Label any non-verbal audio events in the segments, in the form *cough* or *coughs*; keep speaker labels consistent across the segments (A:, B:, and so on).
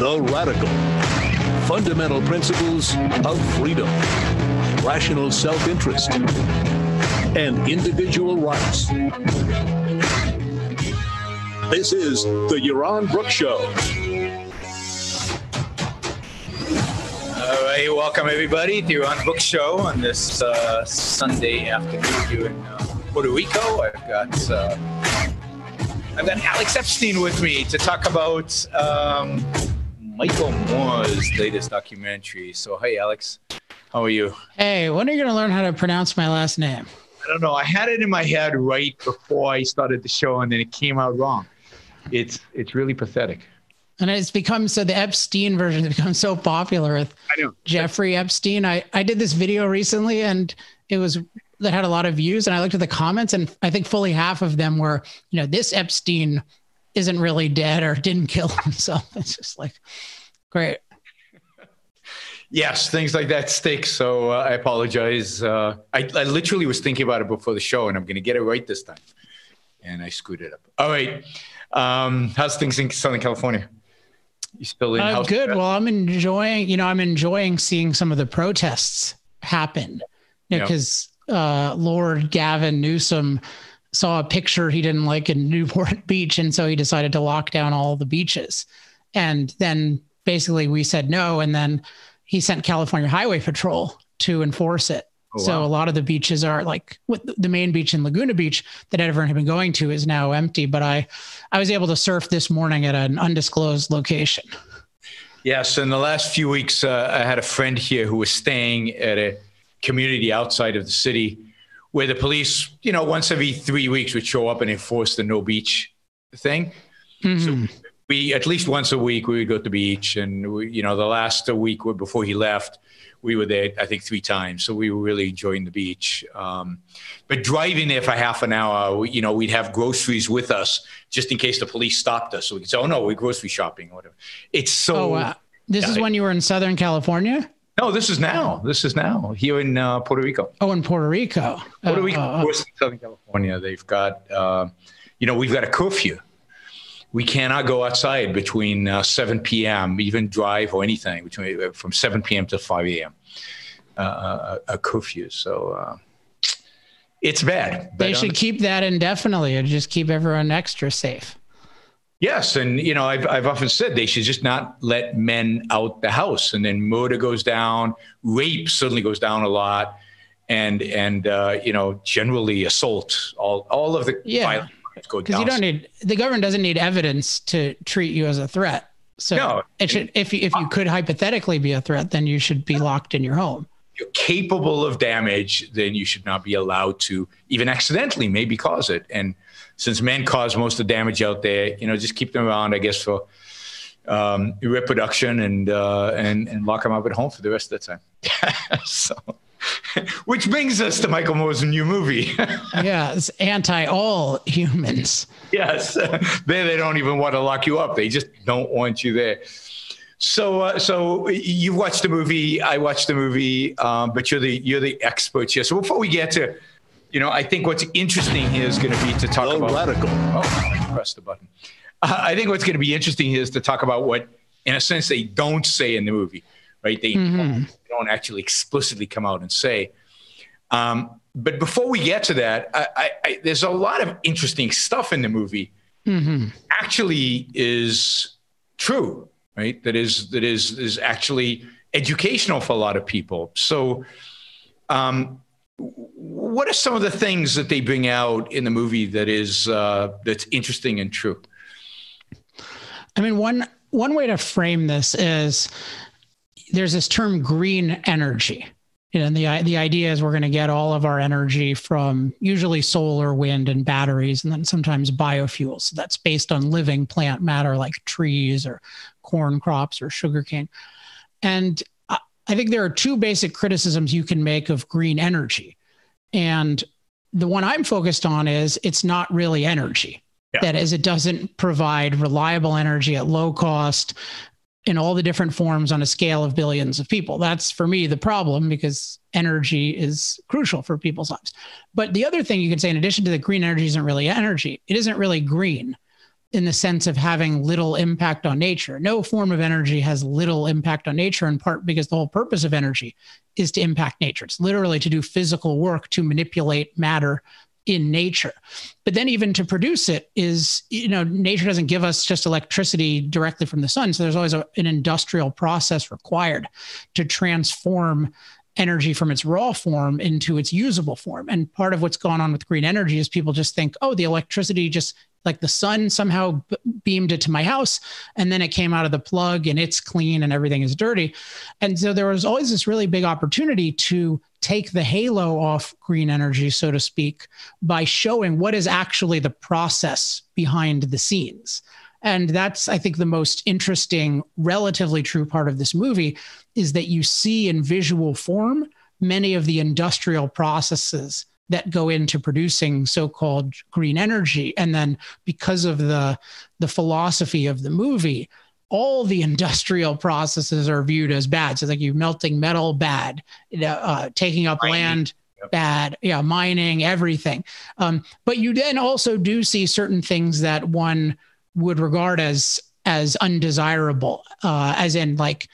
A: The Radical. Fundamental principles of freedom, rational self interest, and individual rights. This is the Yaron Brook Show.
B: All right, welcome everybody to Yaron Brook Show on this uh, Sunday afternoon here in uh, Puerto Rico. I've got uh, I've got Alex Epstein with me to talk about um, Michael Moore's latest documentary. So, hey, Alex, how are you?
C: Hey, when are you going to learn how to pronounce my last name?
B: I don't know. I had it in my head right before I started the show, and then it came out wrong. It's it's really pathetic.
C: And it's become so the Epstein version has become so popular with
B: I know.
C: Jeffrey Epstein. I, I did this video recently and it was that had a lot of views. And I looked at the comments and I think fully half of them were, you know, this Epstein isn't really dead or didn't kill himself. *laughs* It's just like great.
B: Yes, things like that stick. So uh, I apologize. Uh, I, I literally was thinking about it before the show, and I'm going to get it right this time. And I screwed it up. All right. Um, how's things in Southern California? You still in?
C: Uh, good. Well, I'm enjoying, you know, I'm enjoying seeing some of the protests happen
B: Yeah.
C: because uh, Lord Gavin Newsom saw a picture he didn't like in *laughs* Newport Beach. And so he decided to lock down all the beaches. And then basically we said no. And then he sent California Highway Patrol to enforce it.
B: Oh,
C: so
B: wow.
C: a lot of the beaches are like the main beach in Laguna Beach that everyone had been going to is now empty. But I, I was able to surf this morning at an undisclosed location.
B: Yes, in the last few weeks, uh, I had a friend here who was staying at a community outside of the city where the police, you know, once every three weeks would show up and enforce the no beach thing.
C: Mhm.
B: We, at least once a week, we would go to the beach. And, we, you know, the last week before he left, we were there, I think, three times. So we were really enjoying the beach. Um, but driving there for half an hour, we, you know, we'd have groceries with us just in case the police stopped us. So we could say, oh, no, we're grocery shopping or whatever. It's so.
C: Oh, wow. This is when you were in Southern California?
B: No, this is now. This is now here in uh, Puerto Rico.
C: Oh, in Puerto Rico.
B: Puerto Rico,
C: oh,
B: of course, in Southern California, they've got, uh, you know, we've got a curfew. We cannot go outside between uh, 7 p.m., even drive or anything between uh, from 7 p.m. to 5 a.m. Uh, a, a curfew. So uh, it's bad.
C: They should keep that indefinitely and just keep everyone extra safe.
B: Yes, and you know, I've I've often said they should just not let men out the house, and then murder goes down, rape suddenly goes down a lot, and and uh, you know, generally assault, all all of the
C: Yeah.
B: violence go
C: Because you don't need the government doesn't need evidence to treat you as a threat. So
B: No.
C: it should if you if you could hypothetically be a threat, then you should be locked in your home.
B: you're capable of damage, then you should not be allowed to even accidentally maybe cause it. And since men cause most of the damage out there, you know, just keep them around, I guess, for um, reproduction and uh, and and lock them up at home for the rest of the time. *laughs* so, *laughs* which brings us to Michael Moore's new movie. *laughs*
C: Yeah, it's anti all humans.
B: yes, there they don't even want to lock you up; they just don't want you there. So, uh, so you watched the movie. I watched the movie, um, but you're the you're the expert here. So before we get to, you know, I think what's interesting here is going to be to talk
A: The
B: about.
A: Radical.
B: Oh, I pressed the button. Uh, I think what's going to be interesting here is to talk about what, in a sense, they don't say in the movie, right? They
C: Mhm.
B: don't actually explicitly come out and say. Um, but before we get to that, I, I, I, there's a lot of interesting stuff in the movie.
C: hmm
B: Actually, is true, right? That is that is is actually educational for a lot of people. So, um, what are some of the things that they bring out in the movie that is uh, that's interesting and true?
C: I mean, one one way to frame this is there's this term green energy. And the the idea is we're going to get all of our energy from usually solar, wind, and batteries, and then sometimes biofuels. So that's based on living plant matter like trees or corn crops or sugarcane. And I think there are two basic criticisms you can make of green energy. And the one I'm focused on is it's not really energy.
B: Yeah.
C: That is, it doesn't provide reliable energy at low cost in all the different forms on a scale of billions of people. That's for me the problem because energy is crucial for people's lives. But the other thing you can say, in addition to the green energy isn't really energy, it isn't really green. In the sense of having little impact on nature. No form of energy has little impact on nature, in part because the whole purpose of energy is to impact nature. It's literally to do physical work to manipulate matter in nature. But then even to produce it is, you know, nature doesn't give us just electricity directly from the sun. So there's always a, an industrial process required to transform energy from its raw form into its usable form. And part of what's gone on with green energy is people just think, oh, the electricity just like the sun somehow beamed it to my house and then it came out of the plug and it's clean and everything is dirty. And so there was always this really big opportunity to take the halo off green energy, so to speak, by showing what is actually the process behind the scenes. And that's, I think, the most interesting, relatively true part of this movie is that you see in visual form many of the industrial processes that go into producing so-called green energy and then because of the the philosophy of the movie all the *laughs* industrial processes are viewed as bad so like you melting metal bad uh, taking up mining. land yep. bad yeah mining everything um, but you then also do see certain things that one would regard as as undesirable uh, as in like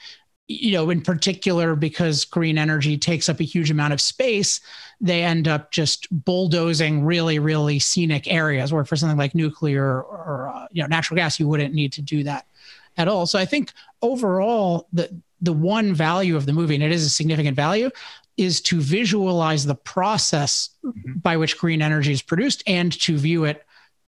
C: you know in particular because green energy takes up a huge amount of space they end up just bulldozing really really scenic areas where for something like nuclear or uh, you know natural gas you wouldn't need to do that at all so i think overall the the one value of the movie and it is a significant value is to visualize the process mm-hmm. by which green energy is produced and to view it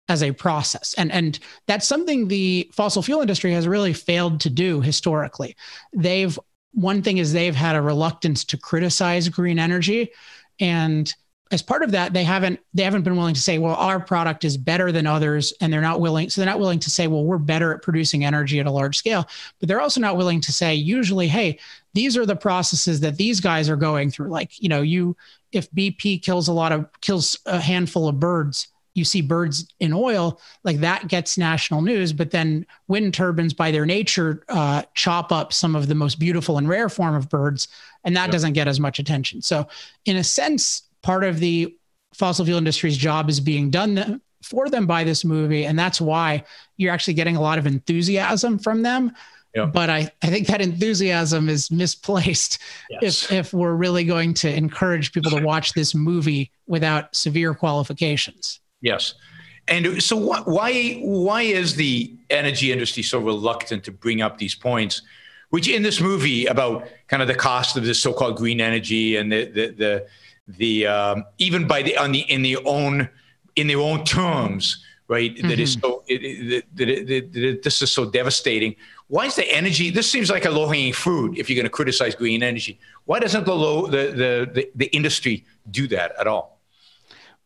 C: as a process. And, and that's something the fossil fuel industry has really failed to do historically. They've, one thing is they've had a reluctance to criticize green energy. And as part of that, they haven't they haven't been willing to say, well, our product is better than others, and they're not willing. So they're not willing to say, well, we're better at producing energy at a large scale. But they're also not willing to say, usually, hey, these are the processes that these guys are going through. Like, you know, you if BP kills a lot of kills a handful of birds, you see birds in oil, like that gets national news. But then wind turbines, by their nature, uh, chop up some of the most beautiful and rare form of birds, and that yep. doesn't get as much attention. So, in a sense, part of the fossil fuel industry's job is being done for them by this movie, and that's why you're actually getting a lot of enthusiasm from them. Yep. But I, I think that enthusiasm is misplaced yes. if, if we're really going to encourage people to *laughs* watch this movie without severe qualifications.
B: Yes. And so why why is the energy industry so reluctant to bring up these points, which in this movie about kind of the cost of this so-called green energy and the the the, the um, even by the on the in their own in their own terms, right? Mm-hmm. That is mm-hmm. so it, it, that, it, that this is so devastating. Why is the energy? This seems like a low-hanging fruit if you're going to criticize green energy. Why doesn't the low the the the, the industry do that at all?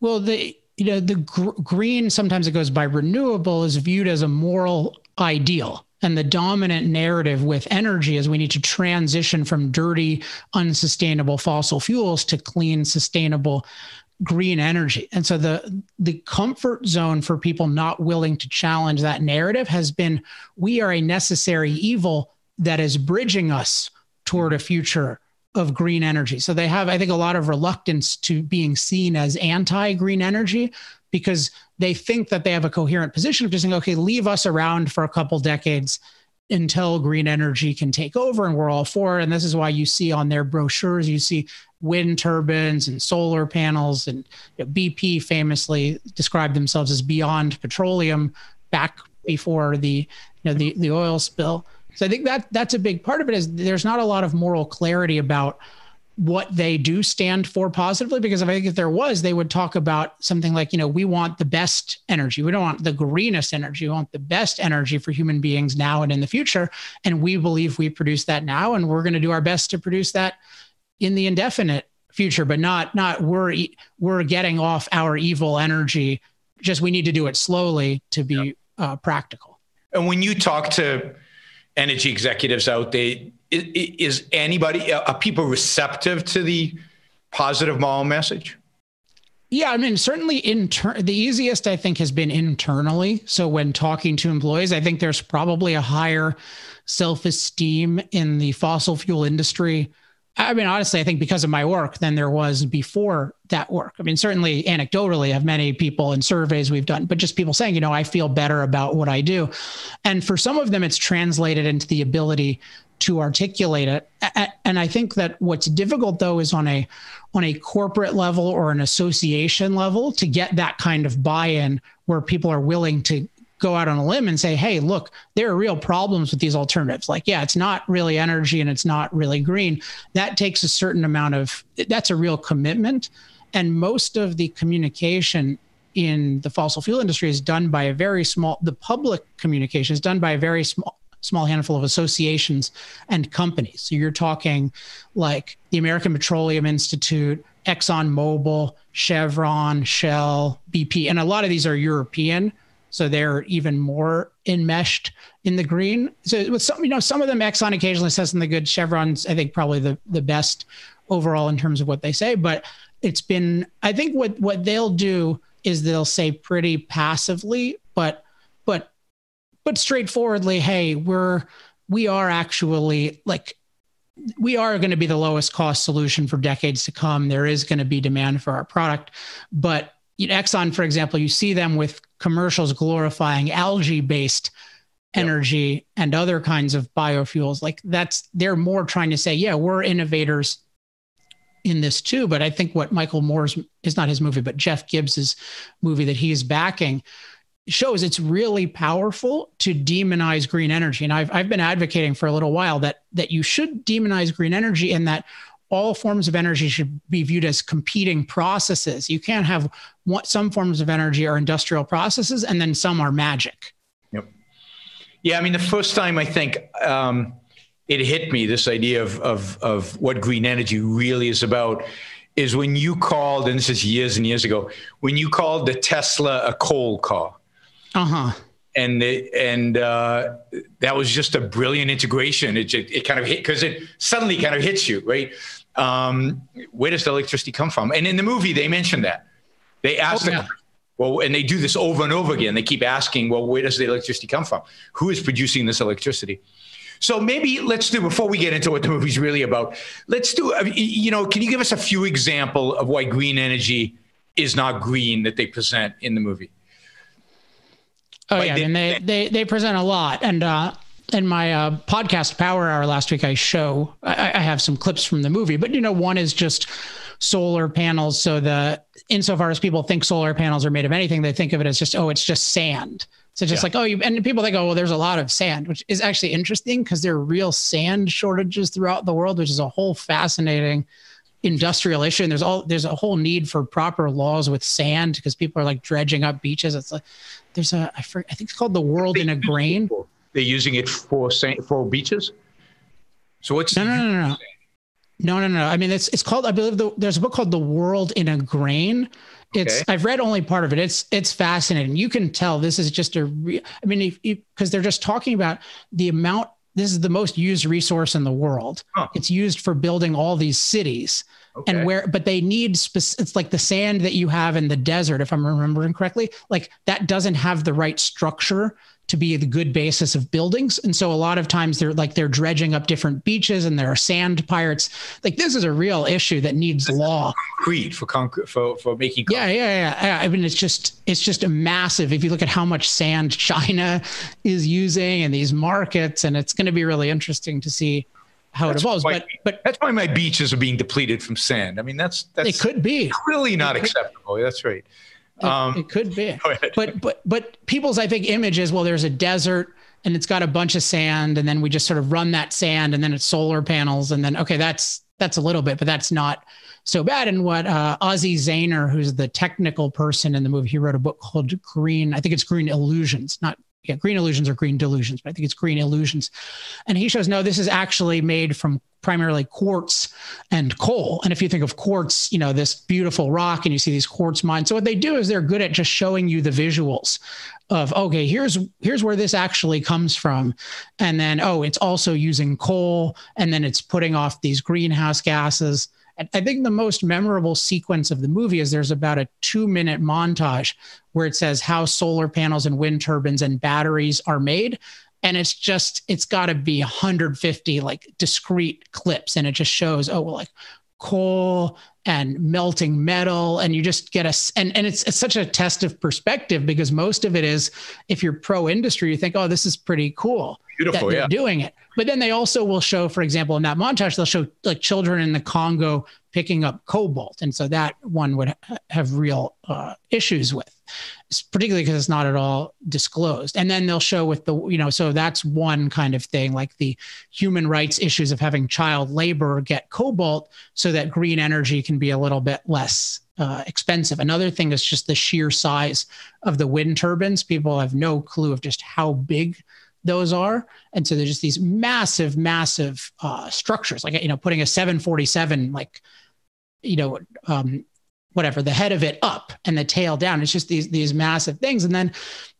C: Well, the you know, the gr- green, sometimes it goes by renewable, is viewed as a moral ideal. And the dominant narrative with energy is we need to transition from dirty, unsustainable fossil fuels to clean, sustainable green energy. And so the the comfort zone for people not willing to challenge that narrative has been we are a necessary evil that is bridging us toward a future of green energy. So they have, I think, a lot of reluctance to being seen as anti green energy because they think that they have a coherent position of just saying, okay, leave us around for a couple decades until green energy can take over and we're all for it. And this is why you see on their brochures, you see wind turbines and solar panels. And you know, BP famously described themselves as beyond petroleum back before the, you know, the, the oil spill. So I think that that's a big part of it is there's not a lot of moral clarity about what they do stand for positively because if I think if there was, they would talk about something like, you know, we want the best energy. We don't want the greenest energy. We want the best energy for human beings now and in the future. And we believe we produce that now, and we're going to do our best to produce that in the indefinite future, but not not we're we're getting off our evil energy. Just we need to do it slowly to be yep. uh, practical.
B: And when you talk to energy executives out there. Is, anybody, uh, are people receptive to the positive moral message?
C: Yeah, I mean, certainly inter- the easiest I think has been internally. So when talking to employees, I think there's probably a higher self-esteem in the fossil fuel industry I mean, honestly, I think because of my work than there was before that work. I mean, certainly anecdotally, have many people in surveys we've done, but just people saying, you know, I feel better about what I do. And for some of them, it's translated into the ability to articulate it. And I think that what's difficult though is on a on a corporate level or an association level to get that kind of buy-in where people are willing to go out on a limb and say, hey, look, there are real problems with these alternatives. Like, yeah, it's not really energy and it's not really green. That takes a certain amount of, that's a real commitment. And most of the communication in the fossil fuel industry is done by a very small, the public communication is done by a very small, small handful of associations and companies. So you're talking like the American Petroleum Institute, ExxonMobil, Chevron, Shell, BP, and a lot of these are European so they're even more enmeshed in the green. So with some, you know, some of them Exxon occasionally says something good. Chevron's, I think, probably the the best overall in terms of what they say. But it's been, I think, what what they'll do is they'll say pretty passively, but but but straightforwardly, hey, we're we are actually like we are going to be the lowest cost solution for decades to come. There is going to be demand for our product, but Exxon, for example, you see them with commercials glorifying algae based energy yep. and other kinds of biofuels. Like that's, they're more trying to say, yeah, we're innovators in this too. But I think what Michael Moore's is not his movie, but Jeff Gibbs's movie that he's backing shows it's really powerful to demonize green energy. And I've, I've been advocating for a little while that, that you should demonize green energy and that all forms of energy should be viewed as competing processes. You can't have what some forms of energy are industrial processes and then some are magic.
B: Yep. Yeah, I mean, the first time I think um, it hit me this idea of, of of what green energy really is about is when you called, and this is years and years ago, when you called the Tesla a coal car.
C: Uh huh
B: and it, and uh, that was just a brilliant integration. It it, it kind of hit because it suddenly kind of hits you, right? Um, where does the electricity come from? And in the movie, they mention that. They ask oh, yeah. well, and they do this over and over again. They keep asking, well, where does the electricity come from? Who is producing this electricity? So maybe let's do before we get into what the movie's really about. Let's do. You know, can you give us a few example of why green energy is not green that they present in the movie?
C: Oh like yeah, they, mean they, they they present a lot, and uh, in my uh, podcast Power Hour last week, I show I, I, have some clips from the movie, but you know, one is just solar panels. So the insofar as people think solar panels are made of anything, they think of it as just oh, it's just sand. So just yeah. like oh, you and people think oh, well, there's a lot of sand, which is actually interesting because there are real sand shortages throughout the world, which is a whole fascinating industrial issue. And there's all there's a whole need for proper laws with sand because people are like dredging up beaches. It's like there's a I, forget, I think it's called the world in a grain.
B: They're using it for for beaches. So what's
C: no no no no. No, no, no. no. I mean, it's it's called. I believe the, there's a book called "The World in a Grain." It's okay. I've read only part of it. It's it's fascinating. You can tell this is just a. Re, I mean, because they're just talking about the amount. This is the most used resource in the world. Huh. It's used for building all these cities. Okay. And where, but they need, spec- it's like the sand that you have in the desert, if I'm remembering correctly, like that doesn't have the right structure to be the good basis of buildings. And so a lot of times they're like they're dredging up different beaches and there are sand pirates. Like this is a real issue that needs law.
B: Concrete for concrete for, for making
C: concrete. Yeah, yeah, yeah. I mean it's just it's just a massive if you look at how much sand China *laughs* is using in these markets, and it's going to be really interesting to see how that's it evolves. Why, but but
B: that's why my beaches are being depleted from sand. I mean that's that's
C: it could be
B: really not acceptable. That's right.
C: Um, it, could be. *laughs* But but but people's I think image is well, there's a desert and it's got a bunch of sand, and then we just sort of run that sand, and then it's solar panels, and then okay, that's that's a little bit, but that's not so bad. And what uh, Ozzie Zehner, who's the technical person in the movie, he wrote a book called Green. I think it's Green Illusions, not yeah, green illusions or green delusions, but I think it's green illusions. And he shows no, this is actually made from primarily quartz and coal. And if you think of quartz, you know, this beautiful rock and you see these quartz mines. So what they do is they're good at just showing you the visuals of okay, here's here's where this actually comes from. And then oh, it's also using coal and then it's putting off these greenhouse gases. I think the most memorable sequence of the movie is there's about a two minute montage where it says how solar panels and wind turbines and batteries are made. and it's just it's got to be 150 like discrete clips and it just shows oh well like coal and melting metal and you just get a and, and it's, it's such a test of perspective because most of it is if you're pro industry you think oh this is pretty cool
B: Beautiful, yeah.
C: doing it but then they also will show for example in that montage they'll show like children in the congo picking up cobalt. And so that one would ha- have real uh, issues with particularly because it's not at all disclosed. And then they'll show with the you know so that's one kind of thing like the human rights issues of having child labor get cobalt so that green energy can be a little bit less uh, expensive. Another thing is just the sheer size of the wind turbines. People have no clue of just how big those are. And so they're just these massive massive uh, structures like you know putting a 747 like you know um, whatever the head of it up and the tail down. It's just these these massive things. And then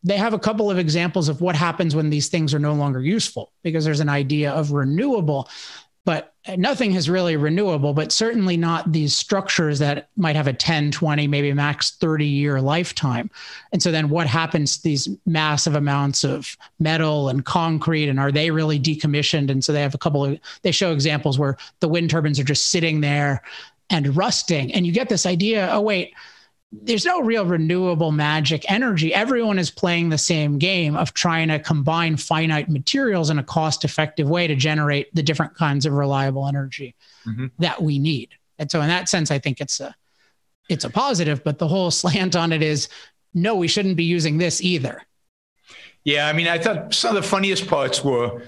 C: they have a couple of examples of what happens when these things are no longer useful because there's an idea of renewable but nothing is really renewable but certainly not these structures that might have a 10 20 maybe max 30 year lifetime and so then what happens to these massive amounts of metal and concrete and are they really decommissioned and so they have a couple of they show examples where the wind turbines are just sitting there and rusting. And you get this idea oh, wait, there's no real renewable magic energy. Everyone is playing the same game of trying to combine finite materials in a cost effective way to generate the different kinds of reliable energy mm-hmm. that we need. And so in that sense, I think it's a it's a positive, but the whole *laughs* slant on it is no, we shouldn't be using this either.
B: Yeah, I mean, I thought some of the funniest parts were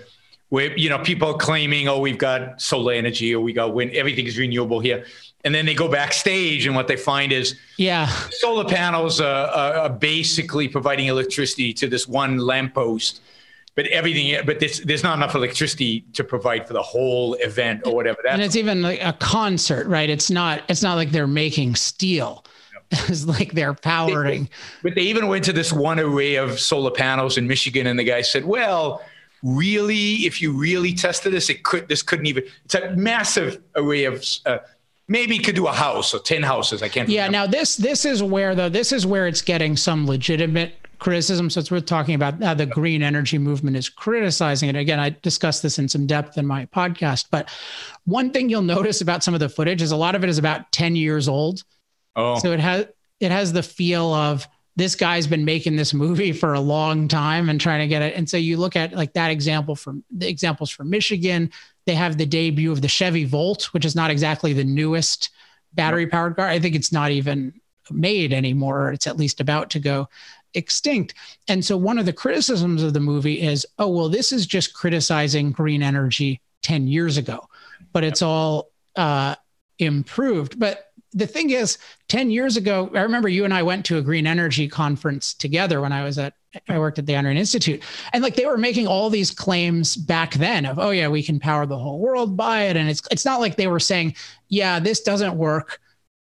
B: where you know people claiming, "Oh, we've got solar energy or we got wind, everything is renewable here," and then they go backstage and what they find is,
C: yeah,
B: solar panels are, are basically providing electricity to this one lamppost, but everything, but there's, there's not enough electricity to provide for the whole event or whatever.
C: That's and it's even like a concert, right? It's not, it's not like they're making steel. *laughs* It's like they're powering.
B: But they even went to this one array of solar panels in Michigan, and the guy said, "Well, really, if you really tested this, it could this couldn't even. It's a massive array of. Uh, maybe could do a house or 10 houses i can't
C: yeah remember. now this this is where though this is where it's getting some legitimate criticism so it's worth talking about how the green energy movement is criticizing it again i discussed this in some depth in my podcast but one thing you'll notice about some of the footage is a lot of it is about 10 years old oh so it has it has the feel of this guy's been making this movie for a long time and trying to get it. And so you look at like that example from the examples from Michigan. They have the debut of the Chevy Volt, which is not exactly the newest battery powered car. I think it's not even made anymore. It's at least about to go extinct. And so one of the criticisms of the movie is, oh, well, this is just criticizing green energy 10 years ago, but it's all uh, improved. But the thing is, 10 years ago, I remember you and I went to a green energy conference together when I was at, I worked at the Ayn Rand Institute. And like they were making all these claims back then of, oh yeah, we can power the whole world by it. And it's, it's not like they were saying, yeah, this doesn't work.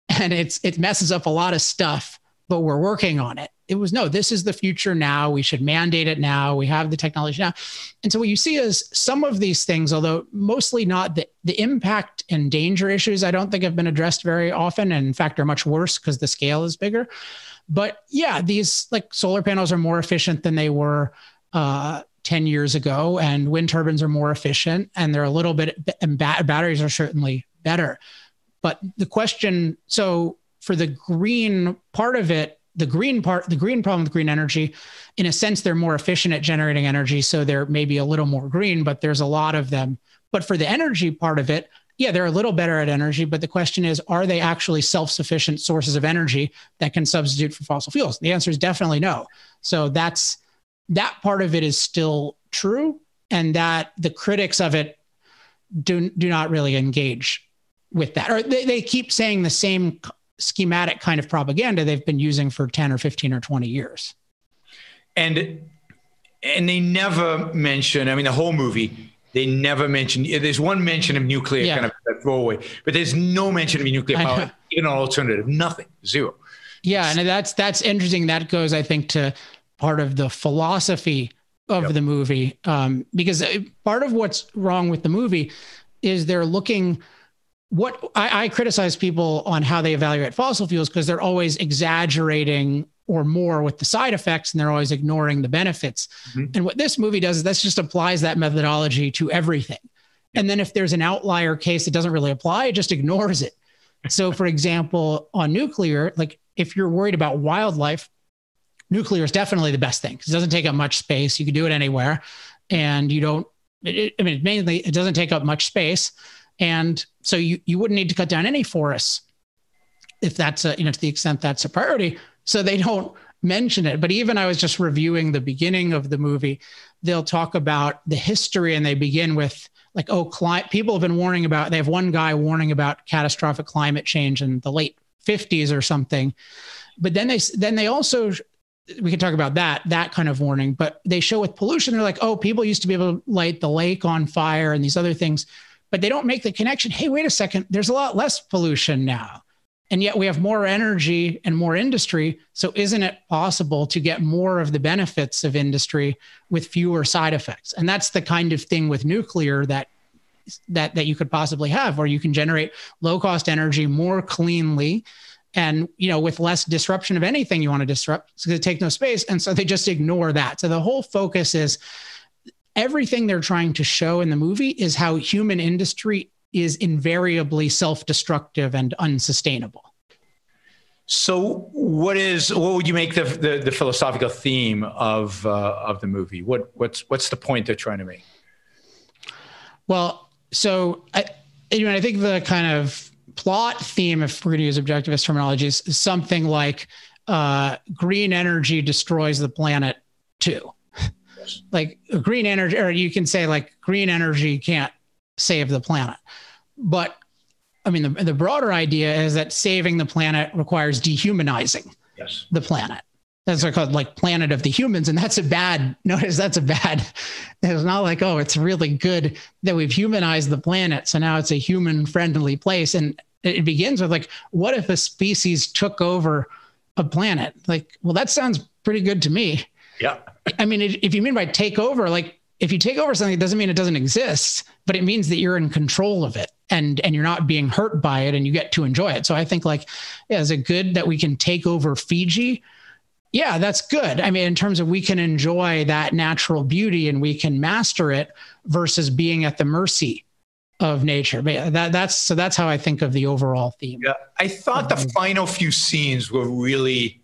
C: And it's, it messes up a lot of stuff, but we're working on it it was no, this is the future now. We should mandate it now. We have the technology now. And so what you see is some of these things, although mostly not the, the impact and danger issues, I don't think have been addressed very often. And in fact, are much worse because the scale is bigger. But yeah, these like solar panels are more efficient than they were uh, 10 years ago, and wind turbines are more efficient, and they're a little bit, and batteries are certainly better. But the question so for the green part of it, the green part, the green problem with green energy, in a sense, they're more efficient at generating energy. So they're maybe a little more green, but there's a lot of them. But for the energy part of it, yeah, they're a little better at energy. But the question is, are they actually self sufficient sources of energy that can substitute for fossil fuels? The answer is definitely no. So that's that part of it is still true. And that the critics of it do, do not really engage with that. Or they, they keep saying the same schematic kind of propaganda they've been using for 10 or 15 or 20 years.
B: And and they never mention, I mean, the whole movie, they never mention, there's one mention of nuclear yeah. kind of throwaway, but there's no mention of nuclear power, even an alternative, nothing, zero.
C: Yeah. And that's, that's interesting. That goes, I think, to part of the philosophy of yep. the movie. Um, because uh, part of what's wrong with the movie is they're looking what I, I criticize people on how they evaluate fossil fuels because they're always exaggerating or more with the side effects and they're always ignoring the benefits. Mm-hmm. And what this movie does is this just applies that methodology to everything. And then if there's an outlier case that doesn't really apply, it just ignores it. So, for example, on nuclear, like if you're worried about wildlife, nuclear is definitely the best thing because it doesn't take up much space. You can do it anywhere, and you don't. It, I mean, mainly it doesn't take up much space, and so you you wouldn't need to cut down any forests if that's a you know to the extent that's a priority. So they don't mention it. But even I was just reviewing the beginning of the movie. They'll talk about the history, and they begin with like, oh, cli- people have been warning about. They have one guy warning about catastrophic climate change in the late 50s or something. But then they then they also we can talk about that that kind of warning. But they show with pollution, they're like, oh, people used to be able to light the lake on fire and these other things, but they don't make the connection. Hey, wait a second, there's a lot less pollution now. And yet we have more energy and more industry. So isn't it possible to get more of the benefits of industry with fewer side effects? And that's the kind of thing with nuclear that that that you could possibly have where you can generate low cost energy more cleanly and you know with less disruption of anything you want to disrupt it's going to take no space and so they just ignore that so the whole focus is everything they're trying to show in the movie is how human industry is invariably self-destructive and unsustainable.
B: So what is what would you make the the, the philosophical theme of uh, of the movie? What what's what's the point they're trying to make?
C: Well so I, you know, I think the kind of plot theme, if we're going to use objectivist terminology, is, is something like uh, green energy destroys the planet too. Like green energy, or you can say like green energy can't save the planet. But I mean, the, the broader idea is that saving the planet requires dehumanizing yes. the planet. That's what called like Planet of the Humans, and that's a bad. *laughs* Notice that's a bad. It's not like oh, it's really good that we've humanized the planet, so now it's a human-friendly place. And it begins with like, what if a species took over a planet? Like, well, that sounds pretty good to me.
B: Yeah.
C: I mean, if you mean by take over, like if you take over something, it doesn't mean it doesn't exist, but it means that you're in control of it and and you're not being hurt by it, and you get to enjoy it. So I think like, yeah, is it good that we can take over Fiji? yeah, that's good. I mean, in terms of we can enjoy that natural beauty and we can master it versus being at the mercy of nature. But that, that's so that's how I think of the overall theme.
B: Yeah, I thought the um, final few scenes were really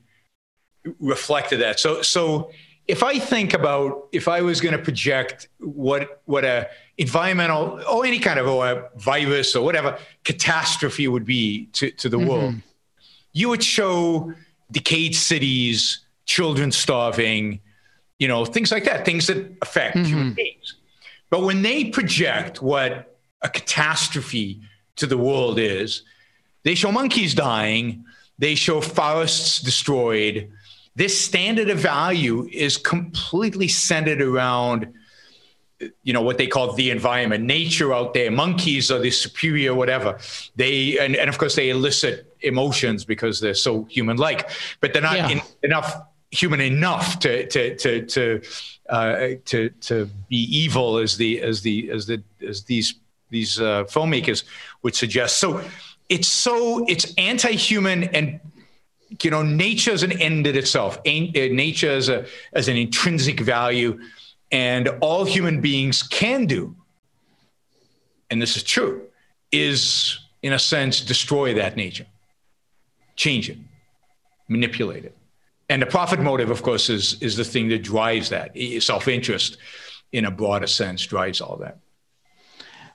B: reflected that. So so if I think about if I was going to project what what a environmental or any kind of or a virus or whatever catastrophe would be to, to the mm-hmm. world, you would show decayed cities, children starving, you know, things like that, things that affect mm-hmm. human beings. But when they project what a catastrophe to the world is, they show monkeys dying, they show forests destroyed. This standard of value is completely centered around you know what they call the environment. Nature out there monkeys are the superior whatever. They and, and of course they elicit emotions because they're so human like but they're not yeah. in, enough human enough to to to to uh, to to be evil as the as the as the as these these uh, filmmakers would suggest. So it's so it's anti-human and you know nature is an end in itself uh, nature is, a as an intrinsic value and all human beings can do, and this is true, is in a sense destroy that nature, change it, manipulate it. And the profit motive, of course, is, is the thing that drives that. Self interest, in a broader sense, drives all that.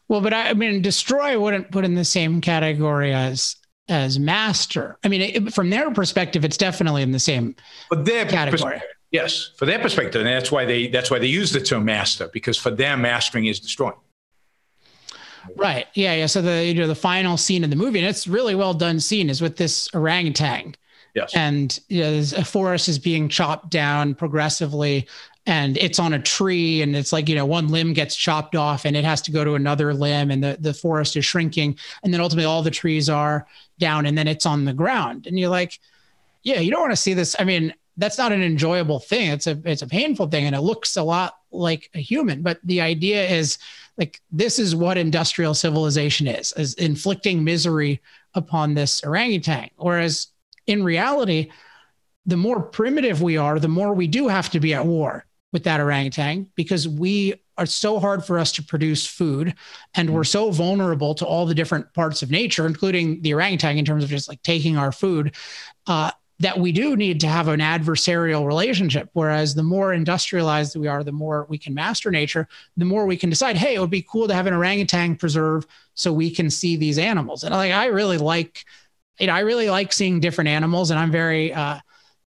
C: Well, but I, I mean, destroy wouldn't put in the same category as as master. I mean, it, from their perspective, it's definitely in the same but their category.
B: Yes, for their perspective, and that's why they that's why they use the term master because for them, mastering is destroying.
C: Right. Yeah. Yeah. So the you know the final scene of the movie, and it's really well done scene, is with this orangutan.
B: Yes.
C: And you know, a forest is being chopped down progressively, and it's on a tree, and it's like you know one limb gets chopped off, and it has to go to another limb, and the the forest is shrinking, and then ultimately all the trees are down, and then it's on the ground, and you're like, yeah, you don't want to see this. I mean, that's not an enjoyable thing. It's a it's a painful thing, and it looks a lot like a human. But the idea is like this is what industrial civilization is: is inflicting misery upon this orangutan. Whereas in reality, the more primitive we are, the more we do have to be at war with that orangutan because we are so hard for us to produce food and we're so vulnerable to all the different parts of nature including the orangutan in terms of just like taking our food uh, that we do need to have an adversarial relationship. Whereas the more industrialized we are the more we can master nature the more we can decide hey it would be cool to have an orangutan preserve so we can see these animals. And like i really like you know i really like seeing different animals and i'm very uh,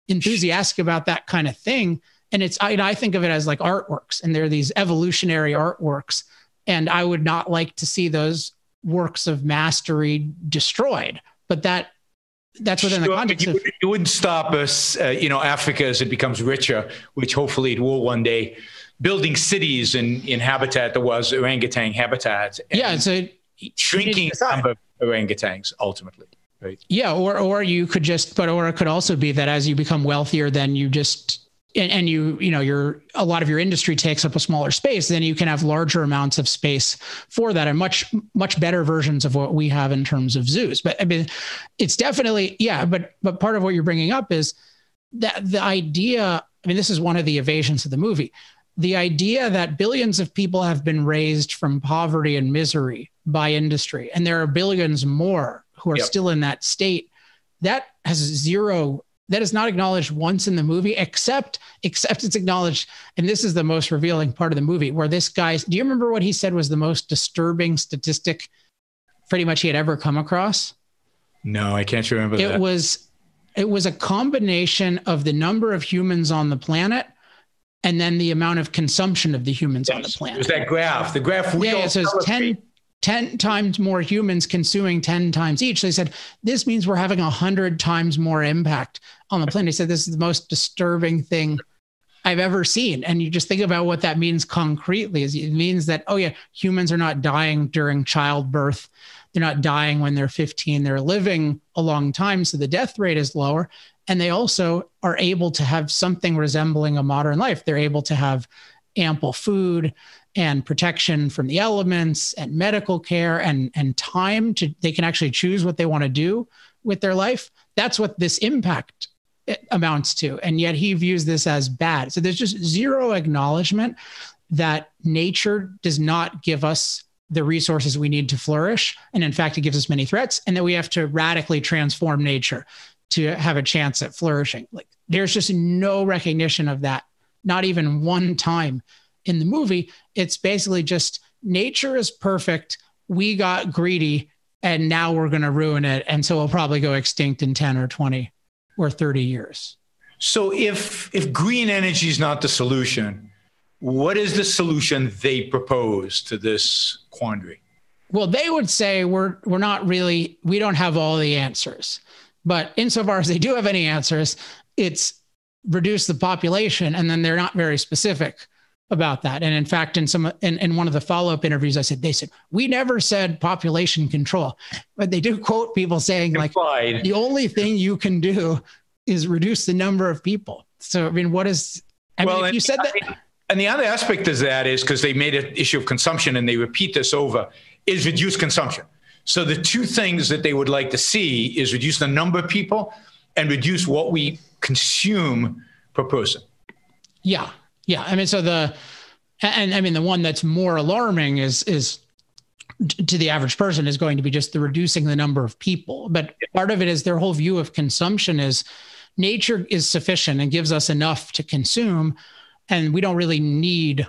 C: enthusiastic about that kind of thing and it's I, I think of it as like artworks and they're these evolutionary artworks. And i would not like to see those works of mastery destroyed but that that's within sure, the context
B: you,
C: of
B: you wouldn't stop us uh, you know africa as it becomes richer which hopefully it will one day building cities in in habitat that was orangutan habitat
C: yeah so
B: shrinking number of orangutans ultimately right?
C: Yeah or or you could just but or it could also be that as you become wealthier then you just and, and you you know your a lot of your industry takes up a smaller space then you can have larger amounts of space for that and much much better versions of what we have in terms of zoos but i mean it's definitely yeah but but part of what you're bringing up is that the idea i mean this is one of the evasions of the movie the idea that billions of people have been raised from poverty and misery by industry and there are billions more who are yep. still in that state that has zero that is not acknowledged once in the movie except except it's acknowledged and this is the most revealing part of the movie where this guy do you remember what he said was the most disturbing statistic pretty much he had ever come across
B: no i can't remember
C: it that. was it was a combination of the number of humans on the planet and then the amount of consumption of the humans yes. on the planet.
B: It was that graph. The graph we
C: yeah, so it's 10, 10 times more humans consuming 10 times each. They said, this means we're having 100 times more impact on the planet. They said, this is the most disturbing thing I've ever seen. And you just think about what that means concretely is it means that, oh yeah, humans are not dying during childbirth. They're not dying when they're 15. They're living a long time. So the death rate is lower. And they also are able to have something resembling a modern life. They're able to have ample food and protection from the elements and medical care and and time to they can actually choose what they want to do with their life. That's what this impact eh, amounts to. And yet he views this as bad. So there's just zero acknowledgement that nature does not give us the resources we need to flourish. And in fact it gives us many threats and that we have to radically transform nature to have a chance at flourishing. Like there's just no recognition of that. Not even one time in the movie. It's basically just nature is perfect. We got greedy and now we're going to ruin it. And so we'll probably go extinct in 10 or 20 or 30 years.
B: So if if green energy is not the solution, what is the solution they propose to this quandary?
C: Well, they would say we're we're not really we don't have all the answers. But insofar as they do have any answers, it's reduce the population and then they're not very specific about that. And in fact, in some in, in one of the follow-up interviews, I said, they said, we never said population control. But they do quote people saying like the only thing you can do is reduce the number of people. So I mean, what is I well, mean, if you said that
B: and the other aspect of that is because they made an issue of consumption and they repeat this over, is reduce consumption. So the two things that they would like to see is reduce the number of people and reduce what we consume per person.
C: Yeah. Yeah, I mean, so the and I mean the one that's more alarming is is to the average person is going to be just the reducing the number of people. But part of it is their whole view of consumption is nature is sufficient and gives us enough to consume, and we don't really need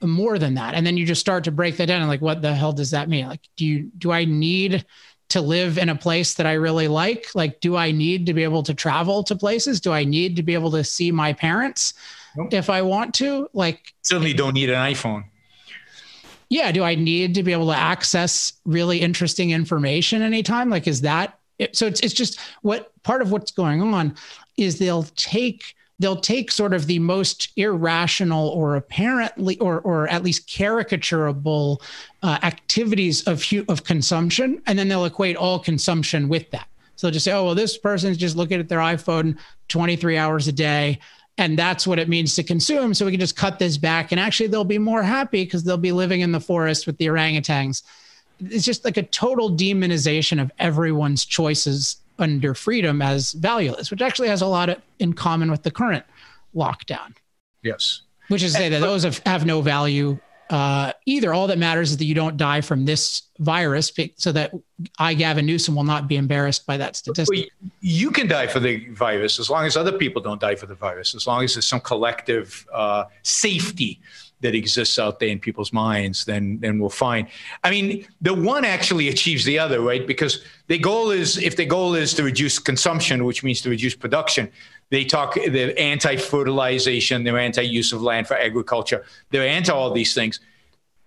C: more than that. And then you just start to break that down and like, what the hell does that mean? Like, do you do I need to live in a place that I really like? Like, do I need to be able to travel to places? Do I need to be able to see my parents? Nope. if I want to. Like
B: certainly don't need an iPhone.
C: Yeah. Do I need to be able to access really interesting information anytime? Like, is that it? so? It's it's just what part of what's going on is they'll take they'll take sort of the most irrational or apparently or or at least caricaturable uh, activities of of consumption and then they'll equate all consumption with that so they'll just say oh well this person's just looking at their iphone 23 hours a day and that's what it means to consume. So we can just cut this back, and actually they'll be more happy because they'll be living in the forest with the orangutans. It's just like a total demonization of everyone's choices under freedom as valueless, which actually has a lot of, in common with the current lockdown.
B: Yes.
C: Which is to say that those have, have no value uh, either. All that matters is that you don't die from this virus, so that I, Gavin Newsom, will not be embarrassed by that statistic.
B: You can die for the virus as long as other people don't die for the virus, as long as there's some collective uh, safety that exists out there in people's minds, then then we'll find. I mean, the one actually achieves the other, right? Because the goal is if the goal is to reduce consumption, which means to reduce production, they talk they're anti-fertilization, they're anti-use of land for agriculture, they're anti all these things.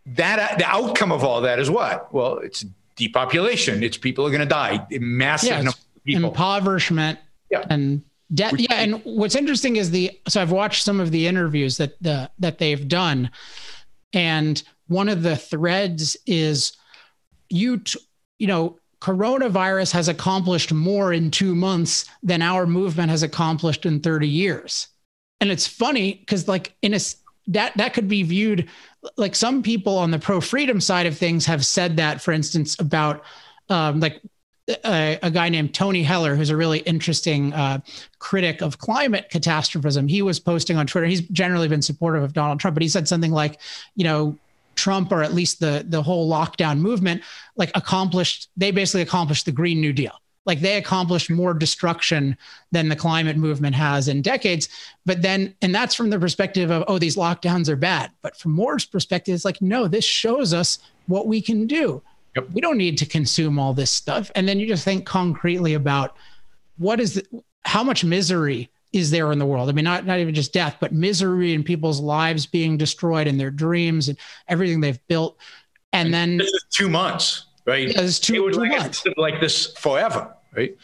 B: That the outcome of all that is what? Well, it's depopulation. It's people are going to die. Massive
C: yeah, people. Impoverishment yeah. and death. Yeah, and what's interesting is the so I've watched some of the interviews that the that they've done, and one of the threads is you t- you know coronavirus has accomplished more in two months than our movement has accomplished in 30 years. And it's funny because, like, in a that that could be viewed like some people on the pro freedom side of things have said that, for instance, about um, like a, a, guy named Tony Heller, who's a really interesting uh, critic of climate catastrophism. He was posting on Twitter. He's generally been supportive of Donald Trump, but he said something like, you know, Trump or at least the the whole lockdown movement like accomplished they basically accomplished the green new deal. Like they accomplished more destruction than the climate movement has in decades. But then and that's from the perspective of oh these lockdowns are bad. But from moore's perspective it's like no this shows us what we can do. Yep. we don't need to consume all this stuff. And then you just think concretely about what is the, how much misery is there in the world. I mean, not not even just death, but misery and people's lives being destroyed and their dreams and everything they've built. And, and then
B: this is two months, right?
C: Yeah, it's two, two like months.
B: Like this forever, right?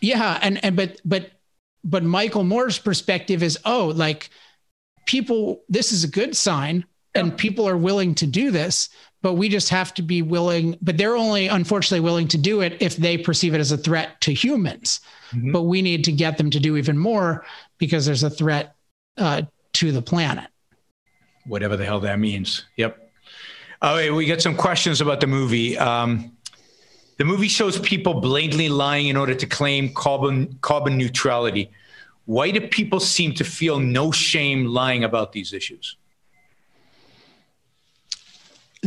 C: Yeah, and and but but but Michael Moore's perspective is, oh, like people, this is a good sign, yeah. and people are willing to do this but we just have to be willing but they're only unfortunately willing to do it if they perceive it as a threat to humans. Mm-hmm. but we need to get them to do even more because there's a threat uh, to the planet.
B: Whatever the hell that means. Yep. All right we got some questions about the movie. Um, the movie shows people blatantly lying in order to claim carbon carbon neutrality. Why do people seem to feel no shame lying about these issues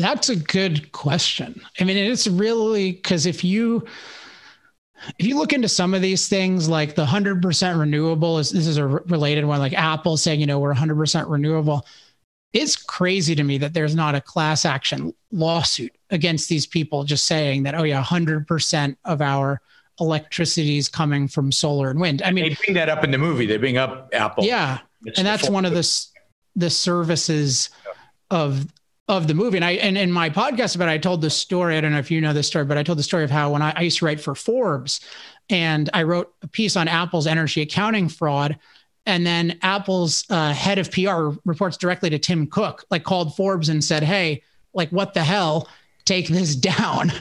C: that's a good question. I mean, it's really because if you if you look into some of these things, like the hundred percent renewable is this is a related one, like Apple saying, you know, we're hundred percent renewable. It's crazy to me that there's not a class action lawsuit against these people just saying that, oh yeah, hundred percent of our electricity is coming from solar and wind. I mean,
B: they bring that up in the movie. They bring up Apple.
C: Yeah, it's and that's one of the the services of of the movie. And I and in my podcast about it, I told the story. I don't know if you know this story, but I told the story of how when I, I used to write for Forbes and I wrote a piece on Apple's energy accounting fraud. And then Apple's uh, head of PR reports directly to Tim Cook, like called Forbes and said, Hey, like, what the hell? Take this *laughs* down.